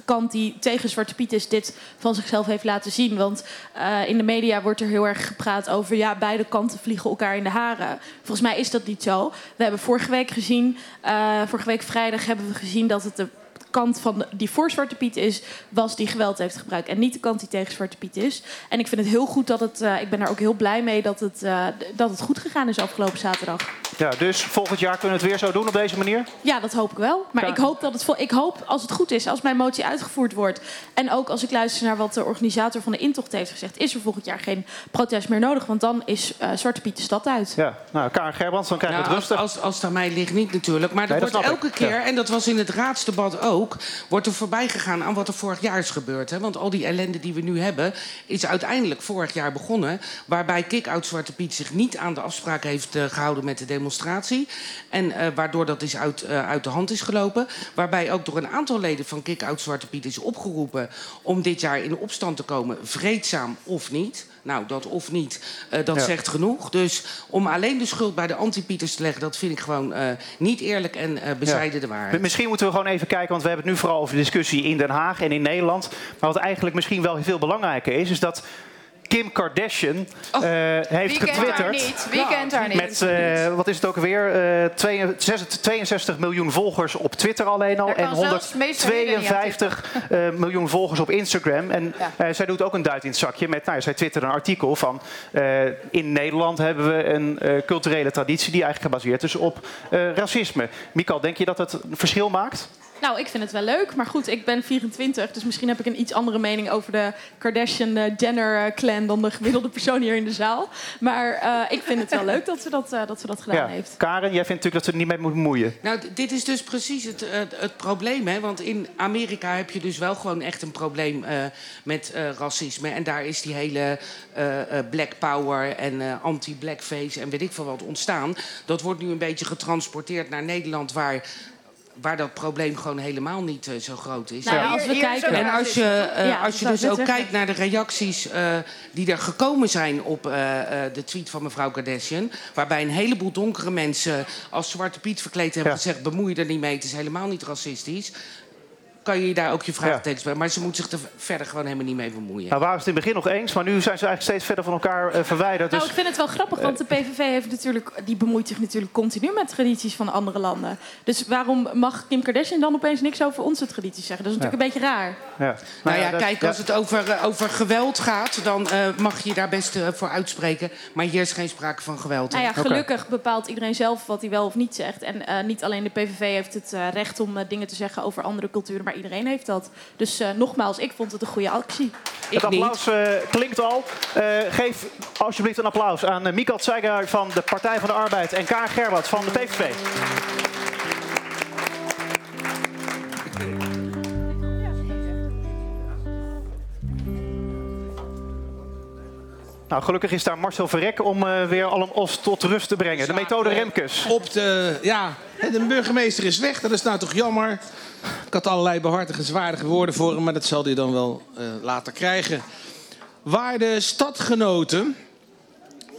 S8: kant die tegen Zwarte Piet is dit van zichzelf heeft laten zien. Want uh, in de media wordt er heel erg gepraat over... ja, beide kanten vliegen elkaar in de haren. Volgens mij is dat niet zo. We hebben vorige week gezien... Uh, vorige week vrijdag hebben we gezien dat het de kant van de, die voor Zwarte Piet is, was die geweld heeft gebruikt. En niet de kant die tegen Zwarte Piet is. En ik vind het heel goed dat het. Uh, ik ben er ook heel blij mee dat het, uh, dat het goed gegaan is afgelopen zaterdag.
S2: Ja, dus volgend jaar kunnen we het weer zo doen op deze manier?
S8: Ja, dat hoop ik wel. Maar ik hoop, dat het, ik hoop als het goed is, als mijn motie uitgevoerd wordt... en ook als ik luister naar wat de organisator van de intocht heeft gezegd... is er volgend jaar geen protest meer nodig, want dan is uh, Zwarte Piet de stad uit.
S2: Ja, nou, Karen Gerbrands, dan krijg je
S9: nou,
S2: het rustig.
S9: Als, als, als het aan mij ligt niet natuurlijk. Maar er wordt elke keer, en dat was in het raadsdebat ook... wordt er voorbij gegaan aan wat er vorig jaar is gebeurd. Hè? Want al die ellende die we nu hebben... is uiteindelijk vorig jaar begonnen... waarbij Kick-Out Zwarte Piet zich niet aan de afspraak heeft uh, gehouden met de demonstratie... En uh, waardoor dat is uit, uh, uit de hand is gelopen. Waarbij ook door een aantal leden van Kick-Out Zwarte Piet is opgeroepen... om dit jaar in opstand te komen, vreedzaam of niet. Nou, dat of niet, uh, dat ja. zegt genoeg. Dus om alleen de schuld bij de anti-Pieters te leggen... dat vind ik gewoon niet eerlijk en bezijden ja. de waarheid.
S2: Misschien moeten we gewoon even kijken... want we hebben het nu vooral over de discussie in Den Haag en in Nederland. Maar wat eigenlijk misschien wel veel belangrijker is... is dat Kim Kardashian
S3: oh,
S2: uh, heeft getwitterd.
S3: Niet? Wie kent haar niet?
S2: Met, uh, wat is het ook weer? Uh, 62 miljoen volgers op Twitter alleen al. En 152 miljoen volgers op Instagram. En ja. zij doet ook een duit in het zakje. Met, nou, zij twitterde een artikel van... in Nederland hebben we een culturele traditie... die eigenlijk gebaseerd is op racisme. Mikal, denk je dat het een verschil maakt?
S8: Nou, ik vind het wel leuk. Maar goed, ik ben 24. Dus misschien heb ik een iets andere mening over de Kardashian-Jenner-clan... dan de gemiddelde persoon hier in de zaal. Maar uh, ik vind het wel leuk dat ze dat, uh, dat, ze dat gedaan
S2: ja.
S8: heeft.
S2: Karen, jij vindt natuurlijk dat ze er niet mee moet bemoeien.
S9: Nou, dit is dus precies het, het, het, probleem. Hè? Want in Amerika heb je dus wel gewoon echt een probleem uh, met racisme. En daar is die hele black power en anti-blackface en weet ik veel wat ontstaan. Dat wordt nu een beetje getransporteerd naar Nederland... waar waar dat probleem gewoon helemaal niet uh, zo groot is.
S8: Nou, ja, als we kijken.
S9: En als je, uh, ja, als je dus ook kijkt naar de reacties uh, die er gekomen zijn op de tweet van mevrouw Kardashian. Waarbij een heleboel donkere mensen als Zwarte Piet verkleed hebben ja. gezegd: bemoei je er niet mee, het is helemaal niet racistisch kan je daar ook je vraagtekens bij. Maar ze moet zich er verder gewoon helemaal niet mee bemoeien.
S2: Nou, waren ze het in het begin nog eens, maar nu zijn ze eigenlijk steeds verder van elkaar uh, verwijderd.
S8: Nou,
S2: dus...
S8: ik vind het wel grappig, want de PVV heeft natuurlijk, die bemoeit zich natuurlijk continu met tradities van andere landen. Dus waarom mag Kim Kardashian dan opeens niks over onze tradities zeggen? Dat is natuurlijk ja. een beetje raar.
S2: Ja.
S9: Nou ja, kijk, als het over, uh, over geweld gaat, dan uh, mag je daar best voor uitspreken. Maar hier is geen sprake van geweld.
S8: Nou ja, gelukkig okay. bepaalt iedereen zelf wat hij wel of niet zegt. En niet alleen de PVV heeft het recht om dingen te zeggen over andere culturen, maar iedereen heeft dat. Dus uh, nogmaals, ik vond het een goede actie.
S2: Ik het applaus uh, klinkt al. Uh, geef alsjeblieft een applaus aan uh, Mikael Zeiger van de Partij van de Arbeid en Kaar Gerwat van de PVV. Nou, gelukkig is daar Marcel Verrek om uh, weer allen os tot rust te brengen. De methode Remkes.
S10: Op de, ja, de burgemeester is weg, dat is nou toch jammer. Ik had allerlei behartigenswaardige woorden voor hem, maar dat zal hij dan wel uh, later krijgen. Waarde stadgenoten,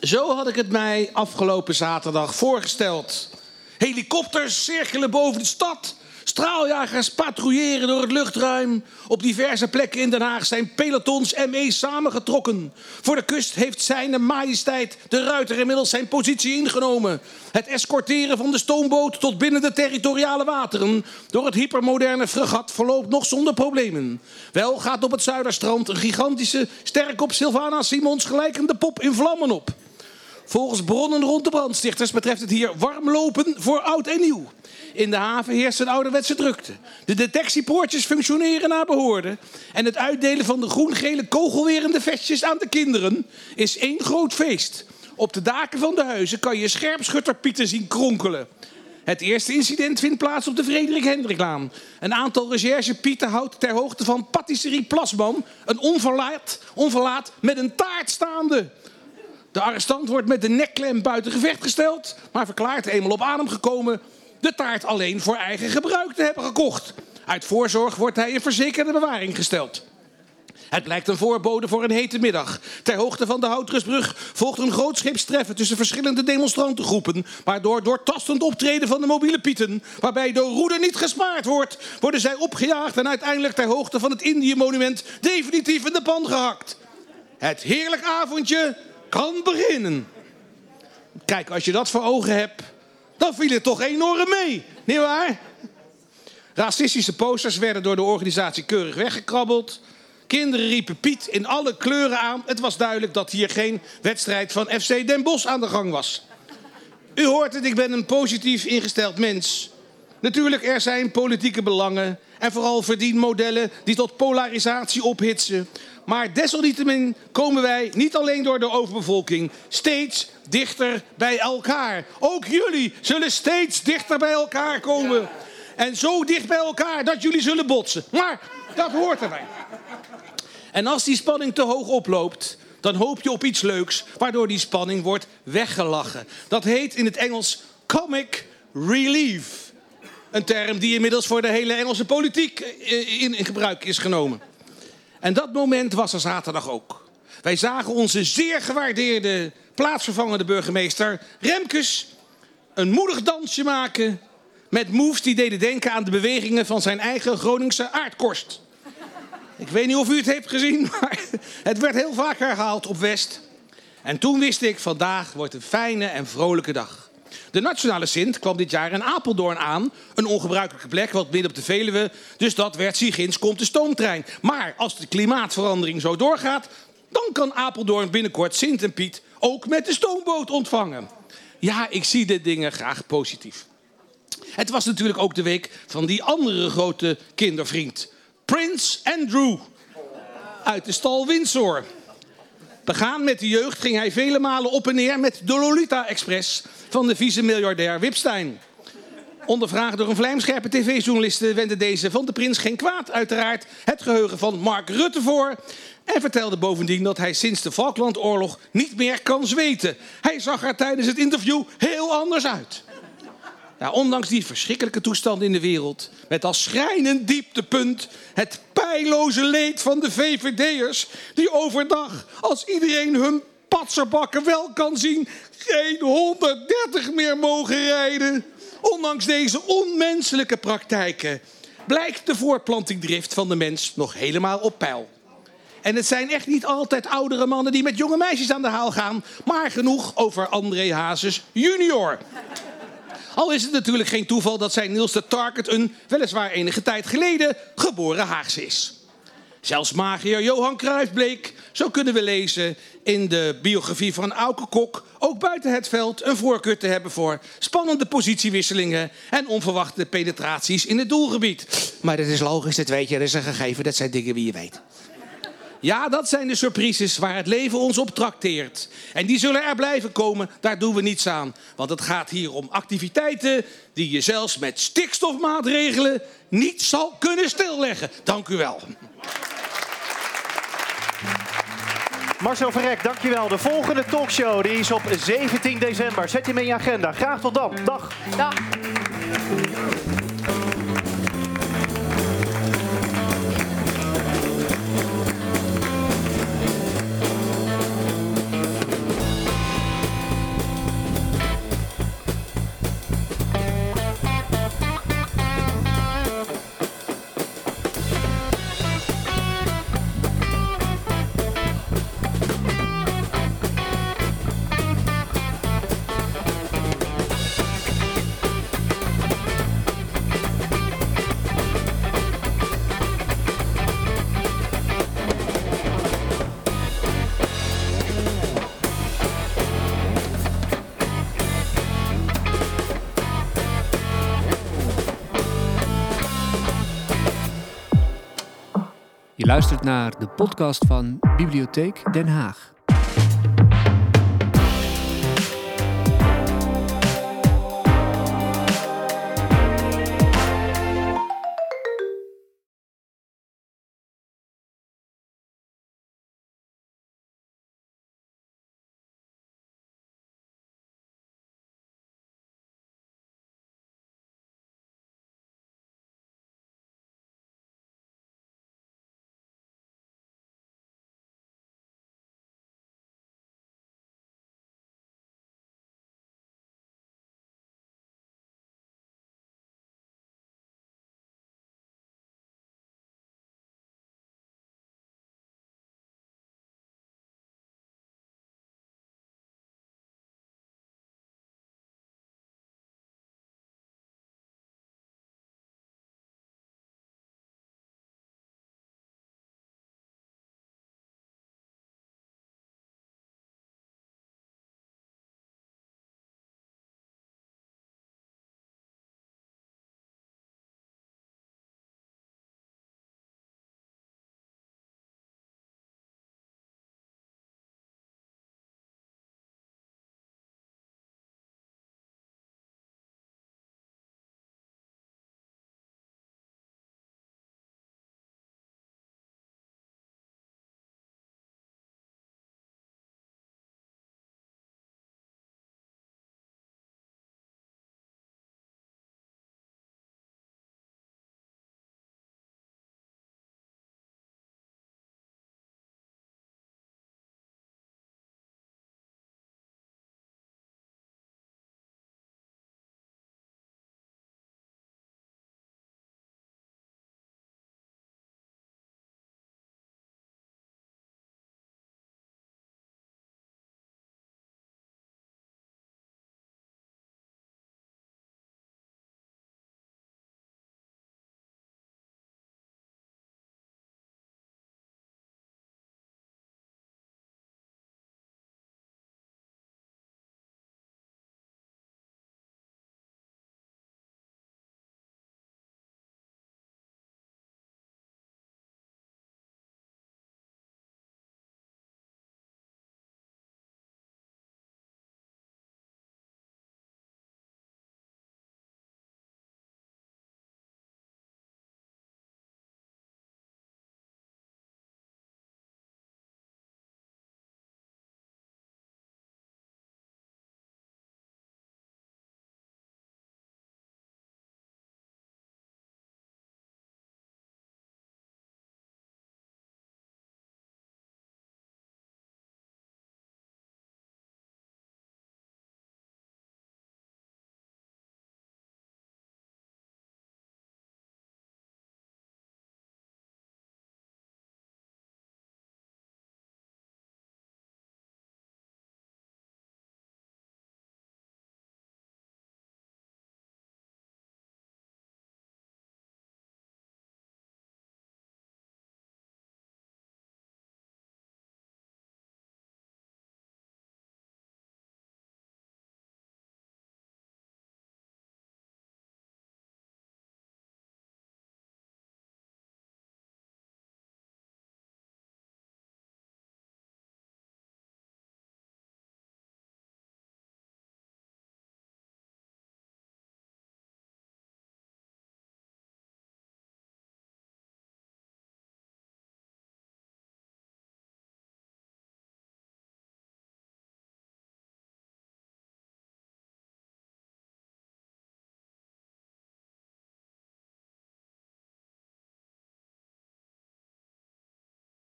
S10: zo had ik het mij afgelopen zaterdag voorgesteld. Helikopters cirkelen boven de stad. Straaljagers patrouilleren door het luchtruim. Op diverse plekken in Den Haag zijn pelotons ME samengetrokken. Voor de kust heeft zijn majesteit de ruiter inmiddels zijn positie ingenomen. Het escorteren van de stoomboot tot binnen de territoriale wateren... door het hypermoderne fregat verloopt nog zonder problemen. Wel gaat op het Zuiderstrand een gigantische, sterk op Sylvana Simons gelijkende pop in vlammen op. Volgens bronnen rond de brandstichters betreft het hier warm lopen voor oud en nieuw. In de haven heerst een ouderwetse drukte. De detectiepoortjes functioneren naar behoorde. En het uitdelen van de groen-gele kogelwerende vestjes aan de kinderen is één groot feest. Op de daken van de huizen kan je scherpschutterpieten zien kronkelen. Het eerste incident vindt plaats op de Frederik Hendriklaan. Een aantal recherchepieten houdt ter hoogte van patisserie Plasman een onverlaat, onverlaat met een taart staande. De arrestant wordt met de nekklem buiten gevecht gesteld, maar verklaart eenmaal op adem gekomen de taart alleen voor eigen gebruik te hebben gekocht. Uit voorzorg wordt hij in verzekerde bewaring gesteld. Het blijkt een voorbode voor een hete middag. Ter hoogte van de Houtrusbrug volgt een grootscheepstreffen tussen verschillende demonstrantengroepen. Waardoor door tastend optreden van de mobiele pieten, waarbij de roede niet gespaard wordt, worden zij opgejaagd en uiteindelijk ter hoogte van het Indië-monument definitief in de pan gehakt. Het heerlijk avondje kan beginnen. Kijk, als je dat voor ogen hebt, dan viel het toch enorm mee. Niet waar? Racistische posters werden door de organisatie keurig weggekrabbeld. Kinderen riepen Piet in alle kleuren aan. Het was duidelijk dat hier geen wedstrijd van FC Den Bosch aan de gang was. U hoort het, ik ben een positief ingesteld mens. Natuurlijk, er zijn politieke belangen en vooral verdienmodellen die tot polarisatie ophitsen. Maar desalniettemin komen wij niet alleen door de overbevolking steeds dichter bij elkaar. Ook jullie zullen steeds dichter bij elkaar komen. En zo dicht bij elkaar dat jullie zullen botsen. Maar dat hoort erbij. En als die spanning te hoog oploopt, dan hoop je op iets leuks, waardoor die spanning wordt weggelachen. Dat heet in het Engels comic relief. Een term die inmiddels voor de hele Engelse politiek eh, in gebruik is genomen. En dat moment was er zaterdag ook. Wij zagen onze zeer gewaardeerde plaatsvervangende burgemeester Remkes een moedig dansje maken met moves die deden denken aan de bewegingen van zijn eigen Groningse aardkorst. Ik weet niet of u het heeft gezien, [laughs] maar het werd heel vaak herhaald op West. En toen wist ik, vandaag wordt een fijne en vrolijke dag. De Nationale Sint kwam dit jaar in Apeldoorn aan. Een ongebruikelijke plek, wat midden op de Veluwe. Dus dat werd Sigins komt de stoomtrein. Maar als de klimaatverandering zo doorgaat... dan kan Apeldoorn binnenkort Sint en Piet ook met de stoomboot ontvangen. Ja, ik zie de dingen graag positief. Het was natuurlijk ook de week van die andere grote kindervriend. Prins Andrew. Uit de stal Windsor. Begaan met de jeugd ging hij vele malen op en neer met de Lolita Express van de vice-miljardair Wipstein. Ondervraagd door een vlijmscherpe tv-journaliste wendde deze van de prins geen kwaad. Uiteraard het geheugen van Mark Rutte voor. En vertelde bovendien dat hij sinds de Falklandoorlog niet meer kan zweten. Hij zag er tijdens het interview heel anders uit. Ondanks die verschrikkelijke toestand in de wereld, met als schrijnend dieptepunt het pijloze leed van de VVD'ers, die overdag, als iedereen hun patserbakken wel kan zien, geen 130 meer mogen rijden. Ondanks deze onmenselijke praktijken blijkt de voortplantingdrift van de mens nog helemaal op peil. En het zijn echt niet altijd oudere mannen die met jonge meisjes aan de haal gaan, maar genoeg over André Hazes junior. Al is het natuurlijk geen toeval dat zijn Niels de Target een, weliswaar enige tijd geleden, geboren Haagse is. Zelfs magier Johan Cruijff bleek, zo kunnen we lezen in de biografie van Auke Kok, ook buiten het veld een voorkeur te hebben voor spannende positiewisselingen en onverwachte penetraties in het doelgebied. Maar dat is logisch, dat weet je, dat is een gegeven, dat zijn dingen die je weet. Ja, dat zijn de surprises waar het leven ons op trakteert. En die zullen er blijven komen, daar doen we niets aan. Want het gaat hier om activiteiten die je zelfs met stikstofmaatregelen niet zal kunnen stilleggen. Dank u wel.
S2: Marcel Verrek, dankjewel. De volgende talkshow die is op 17 december. Zet je hem in je agenda. Graag tot dan. Dag.
S3: Dag.
S1: Luistert naar de podcast van Bibliotheek Den Haag.